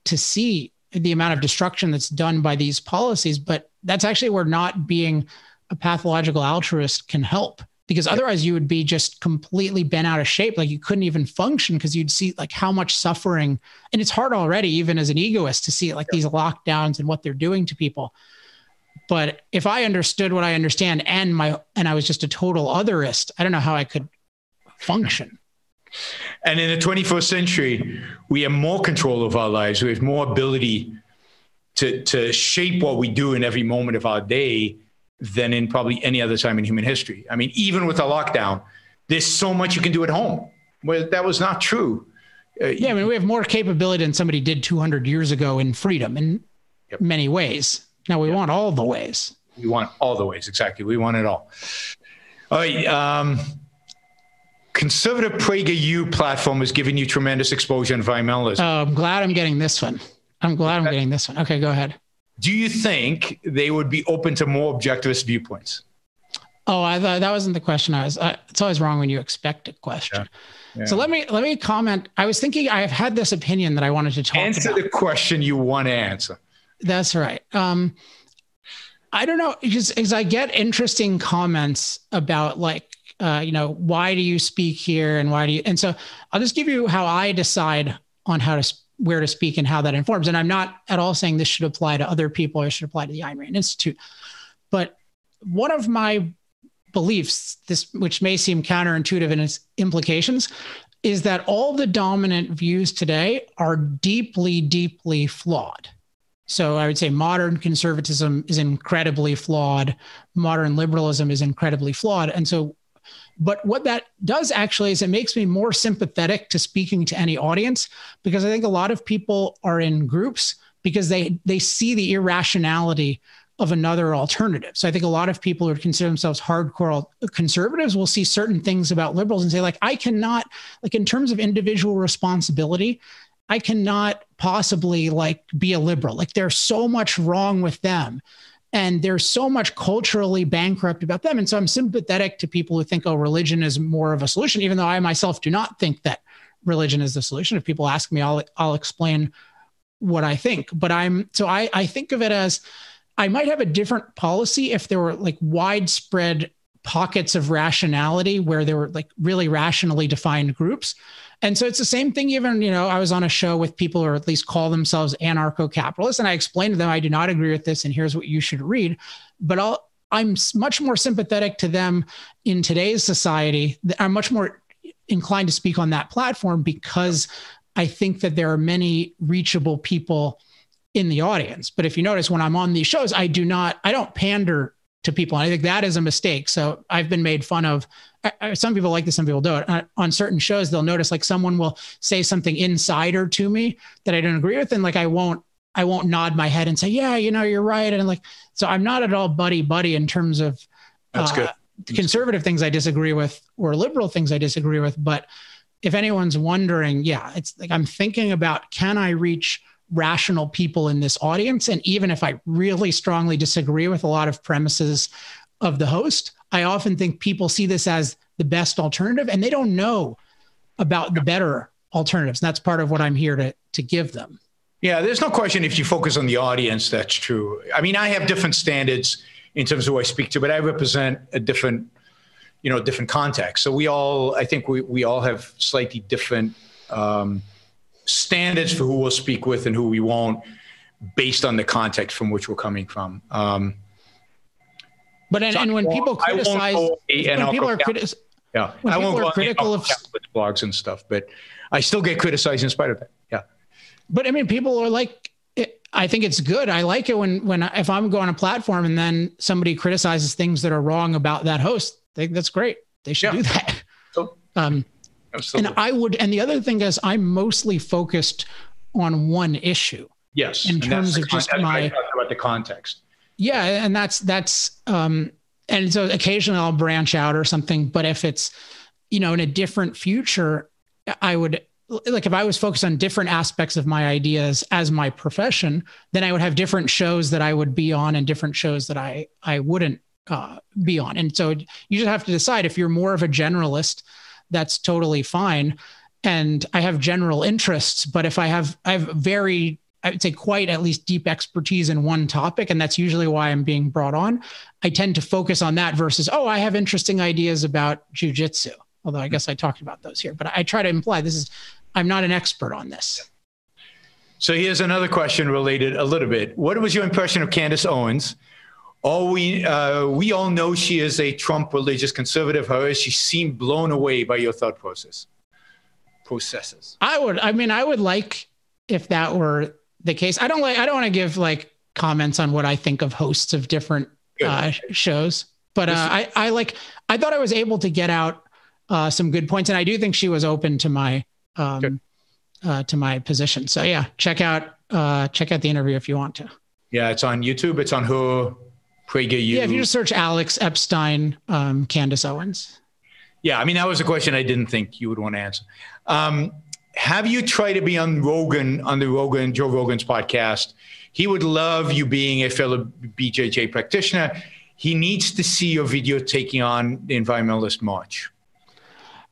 C: to see the amount of destruction that's done by these policies. But that's actually where not being a pathological altruist can help because otherwise you would be just completely bent out of shape. Like you couldn't even function because you'd see like how much suffering and it's hard already even as an egoist to see like these lockdowns and what they're doing to people. But if i understood what i understand and my and i was just a total altruist i don't know how i could function.
B: And in the 21st century we have more control of our lives. We have more ability to to shape what we do in every moment of our day than in probably any other time in human history. I mean, even with a lockdown, there's so much you can do at home. Well, that was not true.
C: Uh, yeah, I mean, we have more capability than somebody did 200 years ago in freedom in yep. many ways. Now we yep. want all the ways.
B: We want all the ways, exactly. We want it all. All right. Um, conservative PragerU platform is giving you tremendous exposure to environmentalism.
C: Oh, I'm glad I'm getting this one. I'm glad I'm getting this one. Okay, go ahead
B: do you think they would be open to more objectivist viewpoints?
C: Oh, I thought that wasn't the question. I was. Uh, it's always wrong when you expect a question. Yeah. Yeah. So let me let me comment. I was thinking I've had this opinion that I wanted to talk.
B: Answer
C: about.
B: the question you want to answer.
C: That's right. Um, I don't know because as I get interesting comments about like uh, you know why do you speak here and why do you and so I'll just give you how I decide on how to where to speak and how that informs. And I'm not at all saying this should apply to other people or should apply to the Ayn Rand Institute. But one of my beliefs, this which may seem counterintuitive in its implications, is that all the dominant views today are deeply, deeply flawed. So I would say modern conservatism is incredibly flawed. Modern liberalism is incredibly flawed. And so but what that does actually is it makes me more sympathetic to speaking to any audience because I think a lot of people are in groups because they they see the irrationality of another alternative. So I think a lot of people who consider themselves hardcore conservatives will see certain things about liberals and say like I cannot like in terms of individual responsibility I cannot possibly like be a liberal. Like there's so much wrong with them and there's so much culturally bankrupt about them. And so i'm sympathetic to people who think oh religion is more of a solution even though i myself do not think that religion is the solution. If people ask me i'll i'll explain what i think. But i'm so i i think of it as i might have a different policy if there were like widespread pockets of rationality where there were like really rationally defined groups and so it's the same thing, even, you know, I was on a show with people or at least call themselves anarcho capitalists. And I explained to them, I do not agree with this. And here's what you should read. But I'll, I'm much more sympathetic to them in today's society. I'm much more inclined to speak on that platform because I think that there are many reachable people in the audience. But if you notice, when I'm on these shows, I do not, I don't pander to people. And I think that is a mistake. So I've been made fun of. some people like this, some people don't. Uh, on certain shows, they'll notice like someone will say something insider to me that I don't agree with, and like I won't, I won't nod my head and say, "Yeah, you know, you're right." And like, so I'm not at all buddy buddy in terms of
B: that's uh, good.
C: conservative things I disagree with or liberal things I disagree with. But if anyone's wondering, yeah, it's like I'm thinking about can I reach rational people in this audience. And even if I really strongly disagree with a lot of premises of the host, I often think people see this as the best alternative and they don't know about the better alternatives. And that's part of what I'm here to, to give them.
B: Yeah, there's no question if you focus on the audience, that's true. I mean, I have different standards in terms of who I speak to, but I represent a different, you know, different context. So we all, I think we, we all have slightly different um, standards for who we'll speak with and who we won't based on the context from which we're coming from. Um,
C: but and, so and when people criticize, when people are criticizing,
B: yeah, I won't go critical of blogs and stuff, but I still get criticized in spite of that. Yeah.
C: But I mean, people are like, I think it's good. I like it when when if I'm going on a platform and then somebody criticizes things that are wrong about that host. Think that's great. They should yeah. do that. So, *laughs* um, Absolutely. And I would, and the other thing is, I'm mostly focused on one issue.
B: Yes,
C: in terms of just my
B: about the context.
C: Yeah, and that's that's um, and so occasionally I'll branch out or something. But if it's, you know, in a different future, I would like if I was focused on different aspects of my ideas as my profession, then I would have different shows that I would be on and different shows that I I wouldn't uh, be on. And so you just have to decide if you're more of a generalist, that's totally fine. And I have general interests, but if I have I have very I would say quite at least deep expertise in one topic, and that's usually why I'm being brought on. I tend to focus on that versus, oh, I have interesting ideas about jujitsu. Although I guess I talked about those here, but I try to imply this is I'm not an expert on this.
B: So here's another question related a little bit. What was your impression of Candace Owens? All we uh, we all know she is a Trump religious conservative. However, she seemed blown away by your thought process. Processes.
C: I would. I mean, I would like if that were the case. I don't like. I don't want to give like comments on what I think of hosts of different uh, shows, but uh, I I like. I thought I was able to get out uh, some good points, and I do think she was open to my um, uh, to my position. So yeah, check out uh, check out the interview if you want to.
B: Yeah, it's on YouTube. It's on Her PragerU.
C: Yeah, if you just search Alex Epstein, um, Candace Owens.
B: Yeah, I mean that was a question I didn't think you would want to answer. Um, have you tried to be on Rogan on the Rogan Joe Rogan's podcast? He would love you being a fellow BJJ practitioner. He needs to see your video taking on the environmentalist march.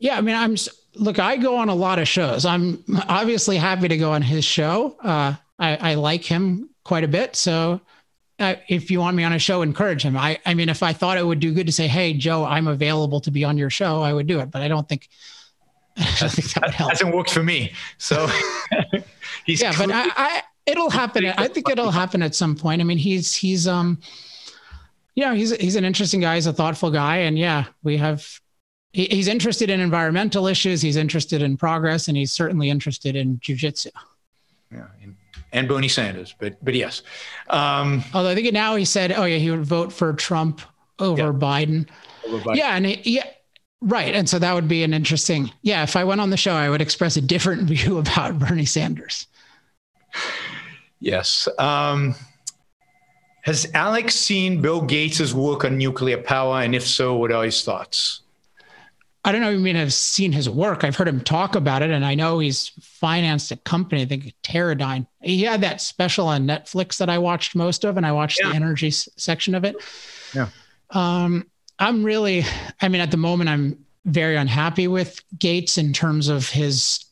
C: Yeah, I mean, I'm look, I go on a lot of shows. I'm obviously happy to go on his show. Uh, I, I, like him quite a bit. So uh, if you want me on a show, encourage him. I, I mean, if I thought it would do good to say, Hey, Joe, I'm available to be on your show, I would do it. But I don't think, *laughs*
B: I don't think that would help. Hasn't worked for me. So *laughs*
C: he's yeah, but I, I, it'll happen. I think it'll happen at some point. I mean, he's, he's, um, you know, he's, he's an interesting guy. He's a thoughtful guy. And yeah, we have, he's interested in environmental issues. He's interested in progress, and he's certainly interested in jujitsu.
B: Yeah, and, and Bernie Sanders, but but yes. Um,
C: Although I think now he said, oh yeah, he would vote for Trump over yeah. Biden. Over Biden. Yeah, and he, yeah. Right. And so that would be an interesting, yeah. If I went on the show, I would express a different *laughs* view about Bernie Sanders.
B: Yes. Um, has Alex seen Bill Gates' work on nuclear power? And if so, what are his thoughts?
C: I don't know. I mean, I've seen his work. I've heard him talk about it, and I know he's financed a company. I think Teradyne. He had that special on Netflix that I watched most of, and I watched yeah. the energy s- section of it.
B: Yeah.
C: Um, I'm really. I mean, at the moment, I'm very unhappy with Gates in terms of his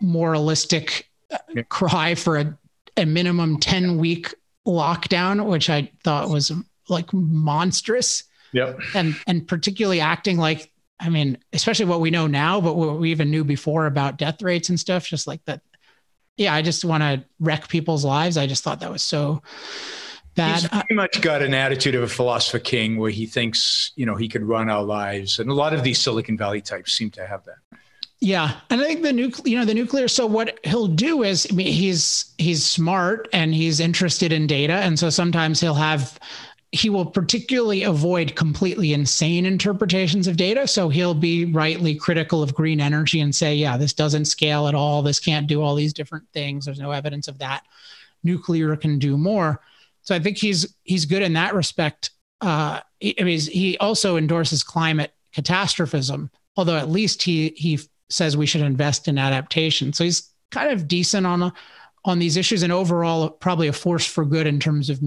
C: moralistic uh, yeah. cry for a, a minimum 10 week lockdown, which I thought was like monstrous.
B: Yep.
C: And and particularly acting like I mean, especially what we know now, but what we even knew before about death rates and stuff, just like that. Yeah, I just want to wreck people's lives. I just thought that was so bad.
B: He's pretty much got an attitude of a philosopher king where he thinks, you know, he could run our lives. And a lot of these Silicon Valley types seem to have that.
C: Yeah, and I think the nuclear, you know, the nuclear. So what he'll do is, I mean, he's he's smart and he's interested in data, and so sometimes he'll have he will particularly avoid completely insane interpretations of data. So he'll be rightly critical of green energy and say, yeah, this doesn't scale at all. This can't do all these different things. There's no evidence of that. Nuclear can do more. So I think he's he's good in that respect. Uh, I mean, he also endorses climate catastrophism, although at least he he says we should invest in adaptation. So he's kind of decent on on these issues, and overall probably a force for good in terms of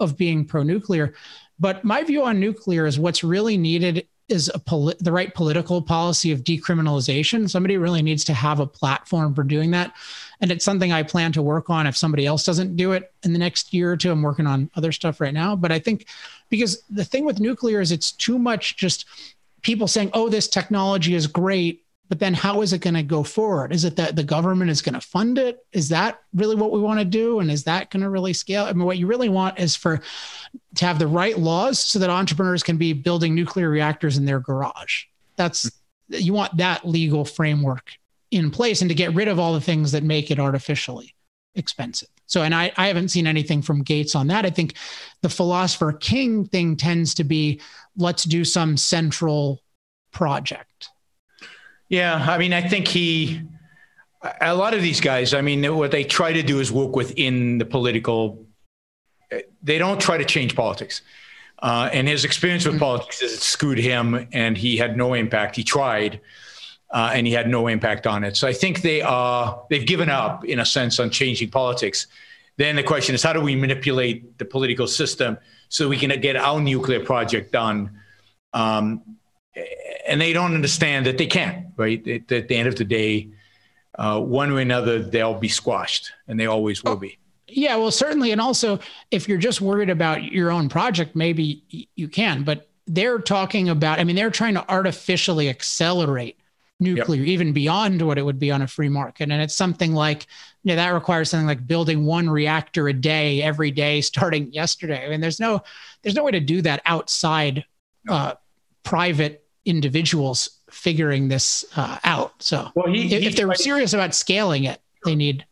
C: of being pro nuclear. But my view on nuclear is what's really needed is a poli- the right political policy of decriminalization. Somebody really needs to have a platform for doing that. And it's something I plan to work on if somebody else doesn't do it in the next year or two. I'm working on other stuff right now. But I think because the thing with nuclear is it's too much just people saying, oh, this technology is great but then how is it going to go forward is it that the government is going to fund it is that really what we want to do and is that going to really scale i mean what you really want is for to have the right laws so that entrepreneurs can be building nuclear reactors in their garage that's you want that legal framework in place and to get rid of all the things that make it artificially expensive. So, and I, I haven't seen anything from Gates on that. I think the philosopher king thing tends to be let's do some central project.
B: Yeah. I mean, I think he, a lot of these guys, I mean, what they try to do is work within the political, they don't try to change politics. Uh, and his experience with mm-hmm. politics is it screwed him and he had no impact. He tried. Uh, and he had no impact on it. So I think they are they've given up in a sense on changing politics. Then the question is how do we manipulate the political system so we can get our nuclear project done? Um, and they don't understand that they can't. Right at, at the end of the day, uh, one way or another, they'll be squashed, and they always will be.
C: Yeah, well, certainly, and also if you're just worried about your own project, maybe you can. But they're talking about. I mean, they're trying to artificially accelerate nuclear, yep. even beyond what it would be on a free market. And it's something like, you know, that requires something like building one reactor a day every day starting yesterday. I mean, there's no there's no way to do that outside uh, private individuals figuring this uh, out. So well, he, if, if they're serious about scaling it, they need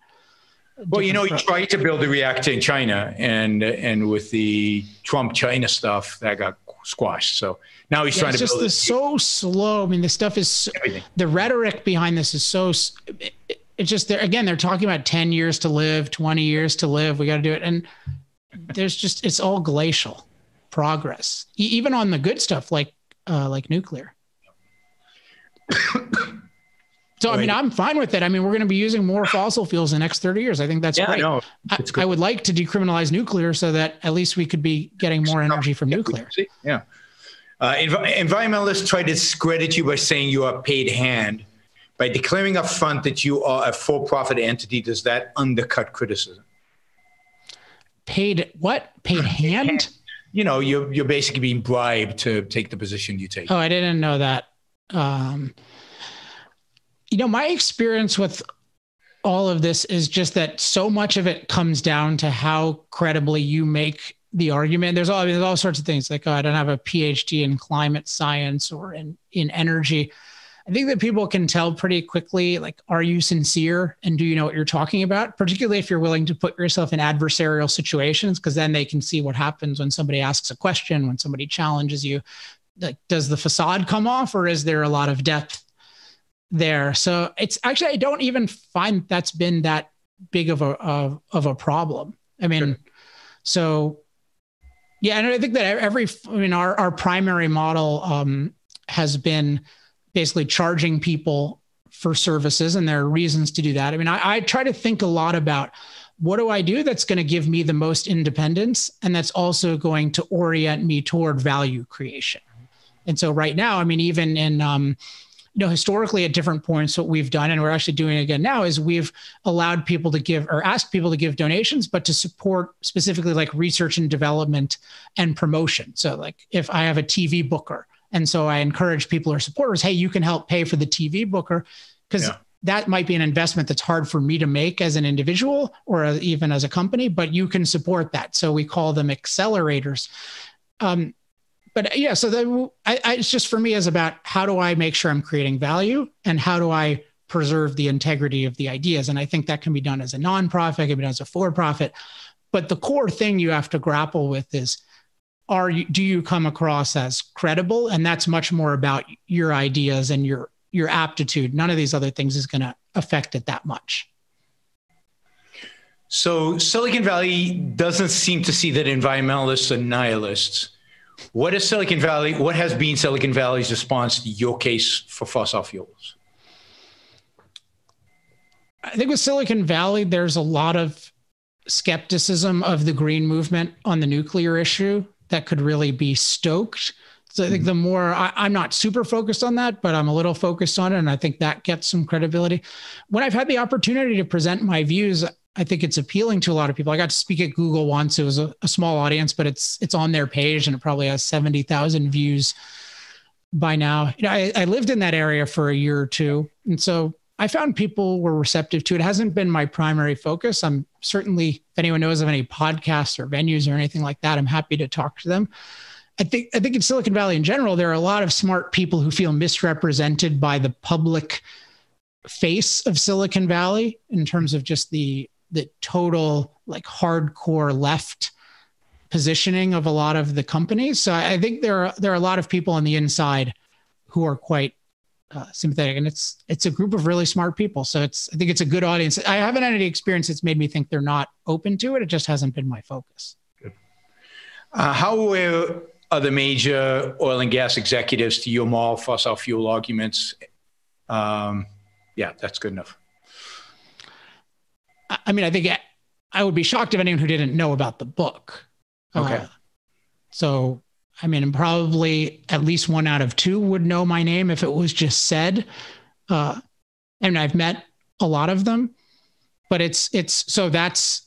B: well, you know, he tried to build a reactor in China, and and with the Trump China stuff, that got squashed. So now he's yeah, trying
C: to.
B: It's
C: just so slow. I mean, the stuff is everything. the rhetoric behind this is so. It's just there again. They're talking about ten years to live, twenty years to live. We got to do it, and there's just it's all glacial progress, even on the good stuff like uh, like nuclear. *coughs* So I mean, I'm fine with it. I mean, we're going to be using more fossil fuels in the next 30 years. I think that's yeah, great. No, I, I, would like to decriminalize nuclear so that at least we could be getting more energy from nuclear.
B: Yeah. Uh, env- environmentalists try to discredit you by saying you are paid hand. By declaring upfront that you are a for-profit entity, does that undercut criticism?
C: Paid what? Paid hand?
B: You know, you're you're basically being bribed to take the position you take.
C: Oh, I didn't know that. Um, you know, my experience with all of this is just that so much of it comes down to how credibly you make the argument. There's all there's all sorts of things like oh, I don't have a PhD in climate science or in in energy. I think that people can tell pretty quickly like are you sincere and do you know what you're talking about? Particularly if you're willing to put yourself in adversarial situations because then they can see what happens when somebody asks a question, when somebody challenges you. Like does the facade come off or is there a lot of depth there? So it's actually I don't even find that's been that big of a of, of a problem. I mean, sure. so yeah, and I think that every, I mean, our, our primary model um, has been basically charging people for services, and there are reasons to do that. I mean, I, I try to think a lot about what do I do that's going to give me the most independence, and that's also going to orient me toward value creation. And so, right now, I mean, even in um, you know, historically at different points, what we've done, and we're actually doing again now, is we've allowed people to give or asked people to give donations, but to support specifically like research and development and promotion. So, like if I have a TV booker, and so I encourage people or supporters, hey, you can help pay for the TV booker because yeah. that might be an investment that's hard for me to make as an individual or even as a company, but you can support that. So we call them accelerators. Um, but yeah, so the, I, I, it's just for me is about how do I make sure I'm creating value and how do I preserve the integrity of the ideas. And I think that can be done as a nonprofit, it can be done as a for-profit. But the core thing you have to grapple with is are you do you come across as credible? And that's much more about your ideas and your your aptitude. None of these other things is going to affect it that much.
B: So Silicon Valley doesn't seem to see that environmentalists are nihilists what is Silicon Valley? What has been Silicon Valley's response to your case for fossil fuels?
C: I think with Silicon Valley, there's a lot of skepticism of the green movement on the nuclear issue that could really be stoked. So I think the more I, am not super focused on that, but I'm a little focused on it. And I think that gets some credibility. When I've had the opportunity to present my views, I think it's appealing to a lot of people. I got to speak at Google once. It was a, a small audience, but it's it's on their page and it probably has 70,000 views by now. You know, I, I lived in that area for a year or two. And so I found people were receptive to it. it. Hasn't been my primary focus. I'm certainly, if anyone knows of any podcasts or venues or anything like that, I'm happy to talk to them. I think I think in Silicon Valley in general, there are a lot of smart people who feel misrepresented by the public face of Silicon Valley in terms of just the the total like hardcore left positioning of a lot of the companies. So I think there are there are a lot of people on the inside who are quite uh, sympathetic, and it's it's a group of really smart people. So it's I think it's a good audience. I haven't had any experience that's made me think they're not open to it. It just hasn't been my focus. Good.
B: Uh, how aware are the major oil and gas executives to your moral fossil fuel arguments? Um, yeah, that's good enough.
C: I mean, I think I would be shocked if anyone who didn't know about the book.
B: Okay. Uh,
C: so I mean, probably at least one out of two would know my name if it was just said. Uh, and I've met a lot of them, but it's it's so that's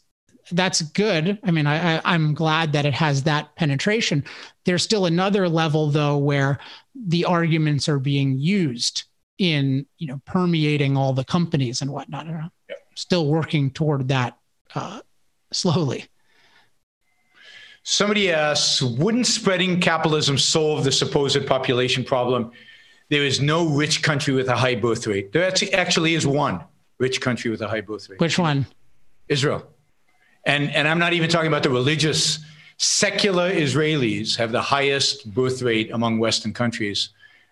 C: that's good. I mean, I, I I'm glad that it has that penetration. There's still another level though where the arguments are being used in you know permeating all the companies and whatnot. Yep. Still working toward that uh, slowly.
B: Somebody asks, wouldn't spreading capitalism solve the supposed population problem? There is no rich country with a high birth rate. There actually is one rich country with a high birth rate.
C: Which one?
B: Israel. And, and I'm not even talking about the religious. Secular Israelis have the highest birth rate among Western countries,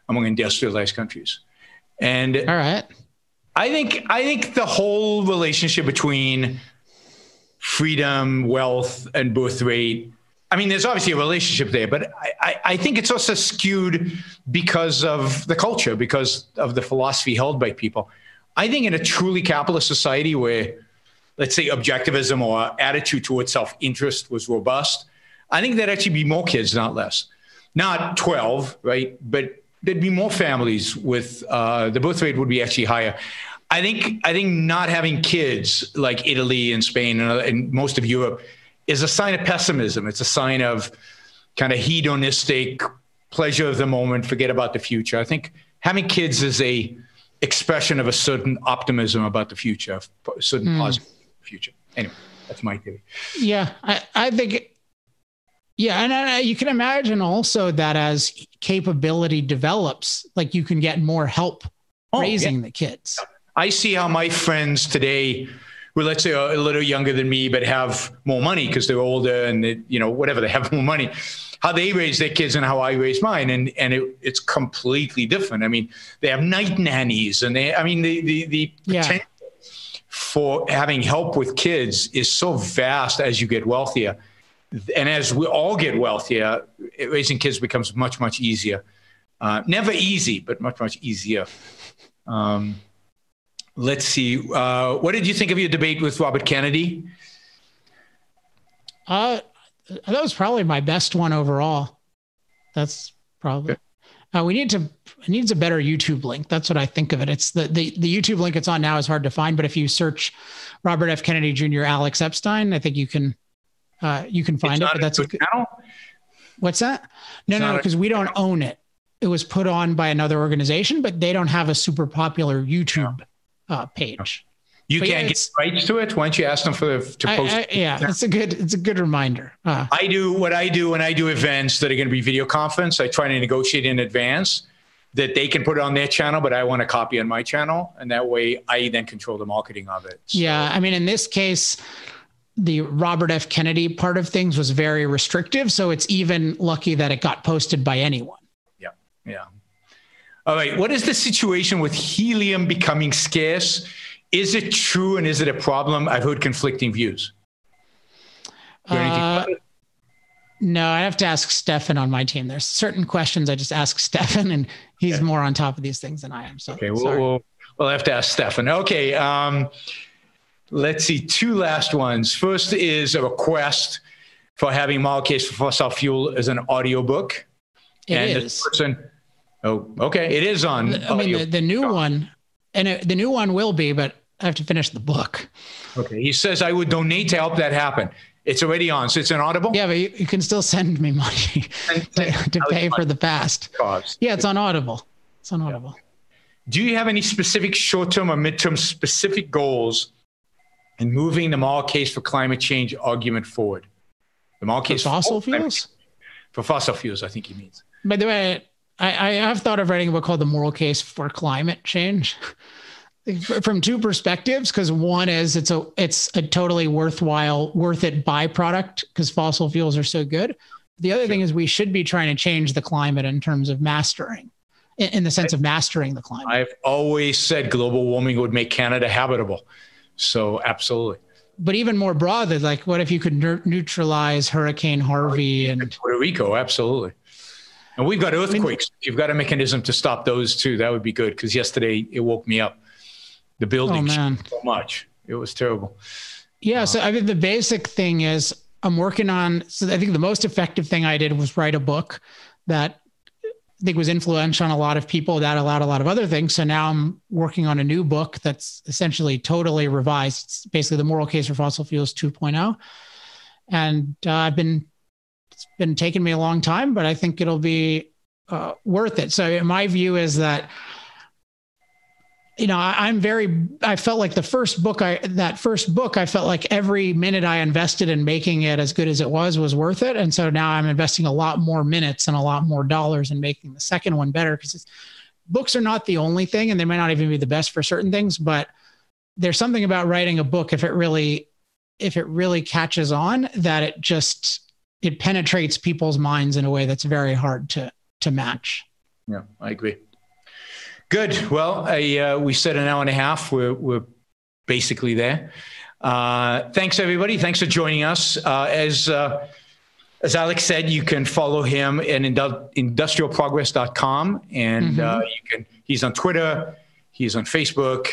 B: among industrialized countries. And
C: all right.
B: I think I think the whole relationship between freedom, wealth, and birth rate I mean, there's obviously a relationship there, but I, I, think it's also skewed because of the culture, because of the philosophy held by people. I think in a truly capitalist society where, let's say, objectivism or attitude towards self interest was robust, I think there'd actually be more kids, not less. Not 12, right? But there'd be more families with uh, the birth rate would be actually higher. I think I think not having kids like Italy and Spain and, and most of Europe is a sign of pessimism. It's a sign of kind of hedonistic pleasure of the moment, forget about the future. I think having kids is a expression of a certain optimism about the future, a certain mm. positive future. Anyway, that's my theory.
C: Yeah, I, I think. Yeah, and you can imagine also that as capability develops, like you can get more help oh, raising yeah. the kids.
B: I see how my friends today who let's say are a little younger than me but have more money because they're older and they, you know whatever they *laughs* have more money how they raise their kids and how I raise mine. And and it, it's completely different. I mean they have night nannies and they I mean the the, the yeah. potential for having help with kids is so vast as you get wealthier. And as we all get wealthier raising kids becomes much much easier. Uh, never easy but much much easier. Um, Let's see. Uh, what did you think of your debate with Robert Kennedy?
C: Uh, that was probably my best one overall. That's probably. Okay. Uh, we need to it needs a better YouTube link. That's what I think of it. It's the, the the YouTube link it's on now is hard to find, but if you search Robert F. Kennedy Jr. Alex Epstein, I think you can uh, you can find
B: it's
C: it. But that's
B: a channel.
C: What's that? No, it's no, because we don't own it. It was put on by another organization, but they don't have a super popular YouTube uh, page.
B: You but can't yeah, get rights to it once you ask them for the, to post.
C: I, I, yeah, it's a good it's a good reminder.
B: Uh, I do what I do when I do events that are going to be video conference. I try to negotiate in advance that they can put it on their channel, but I want a copy on my channel, and that way I then control the marketing of it.
C: So. Yeah, I mean, in this case, the Robert F. Kennedy part of things was very restrictive, so it's even lucky that it got posted by anyone.
B: Yeah, yeah. All right. What is the situation with helium becoming scarce? Is it true and is it a problem? I've heard conflicting views.
C: Uh, no, I have to ask Stefan on my team. There's certain questions I just ask *laughs* Stefan, and he's okay. more on top of these things than I am. So
B: okay, we'll, we'll, we'll have to ask Stefan. Okay. Um, let's see. Two last ones. First is a request for having Moral Case for Fossil Fuel as an audiobook.
C: It and is. This person
B: Oh, okay. It is on.
C: I mean, the, the new one, and it, the new one will be, but I have to finish the book.
B: Okay. He says I would donate to help that happen. It's already on, so it's an Audible.
C: Yeah, but you, you can still send me money *laughs* to, to pay for the past. Cause. Yeah, it's on Audible. It's on Audible. Yeah.
B: Do you have any specific short-term or mid-term specific goals in moving the moral case for climate change argument forward?
C: The moral case for fossil fuels.
B: For fossil fuels, I think he means.
C: By the way, I, I have thought of writing a book called The Moral Case for Climate Change. *laughs* from two perspectives because one is it's a it's a totally worthwhile worth it byproduct because fossil fuels are so good. The other sure. thing is we should be trying to change the climate in terms of mastering in, in the sense of mastering the climate.
B: I've always said global warming would make canada habitable. So absolutely.
C: But even more broadly like what if you could ne- neutralize hurricane harvey and
B: puerto rico? Absolutely and we've got earthquakes. I mean, You've got a mechanism to stop those too. That would be good because yesterday it woke me up. The building oh, so much. It was terrible.
C: Yeah. Uh, so I mean, the basic thing is I'm working on. So I think the most effective thing I did was write a book that I think was influential on a lot of people. That allowed a lot of other things. So now I'm working on a new book that's essentially totally revised. It's basically the moral case for fossil fuels 2.0. And uh, I've been it's been taking me a long time, but I think it'll be uh, worth it. So my view is that you know, I, am very, I felt like the first book I, that first book, I felt like every minute I invested in making it as good as it was, was worth it. And so now I'm investing a lot more minutes and a lot more dollars in making the second one better because books are not the only thing and they might not even be the best for certain things, but there's something about writing a book. If it really, if it really catches on that it just, it penetrates people's minds in a way that's very hard to, to match.
B: Yeah, I agree. Good. Well, I, uh, we said an hour and a half. We're, we're basically there. Uh, thanks, everybody. Thanks for joining us. Uh, as uh, as Alex said, you can follow him at industrialprogress.com, and uh, mm-hmm. you can. He's on Twitter. He's on Facebook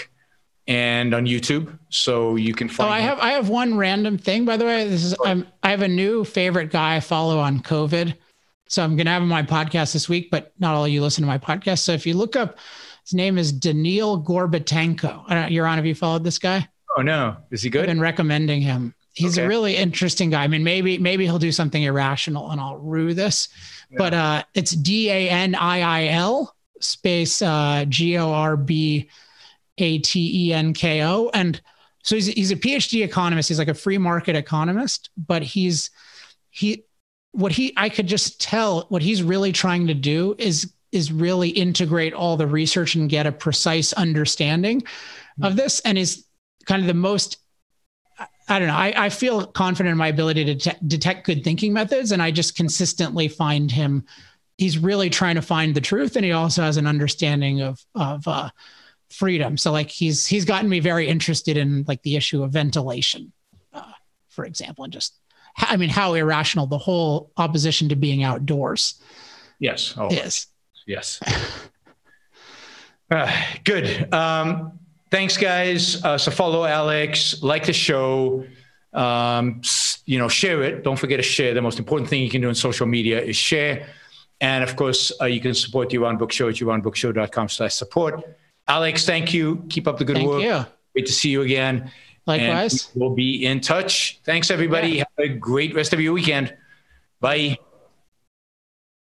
B: and on YouTube, so you can find.
C: Oh, I have I have one random thing, by the way. This is I'm, I have a new favorite guy I follow on COVID, so I'm going to have him on my podcast this week. But not all of you listen to my podcast, so if you look up his name is Daniil Gorbatenko. I don't, Yaron, have you followed this guy?
B: Oh no, is he good?
C: I've been recommending him. He's okay. a really interesting guy. I mean, maybe maybe he'll do something irrational, and I'll rue this. Yeah. But uh, it's D A N I I L space uh, G O R B A T E N K O, and so he's he's a PhD economist. He's like a free market economist, but he's he what he I could just tell what he's really trying to do is is really integrate all the research and get a precise understanding mm-hmm. of this and is kind of the most I don't know. I, I feel confident in my ability to te- detect good thinking methods, and I just consistently find him. He's really trying to find the truth, and he also has an understanding of of uh, freedom. So, like, he's he's gotten me very interested in like the issue of ventilation, uh, for example, and just I mean how irrational the whole opposition to being outdoors.
B: Yes,
C: always. is
B: yes. *laughs* Uh, good. Um, thanks, guys. Uh, so follow Alex, like the show. Um, you know, share it. Don't forget to share. The most important thing you can do in social media is share. And of course, uh, you can support the Yaron Brook Show at yaronbrookshow.com slash support. Alex, thank you. Keep up the good
C: thank
B: work.
C: You.
B: Great to see you again.
C: Likewise.
B: And we'll be in touch. Thanks, everybody. Yeah. Have a great rest of your weekend. Bye.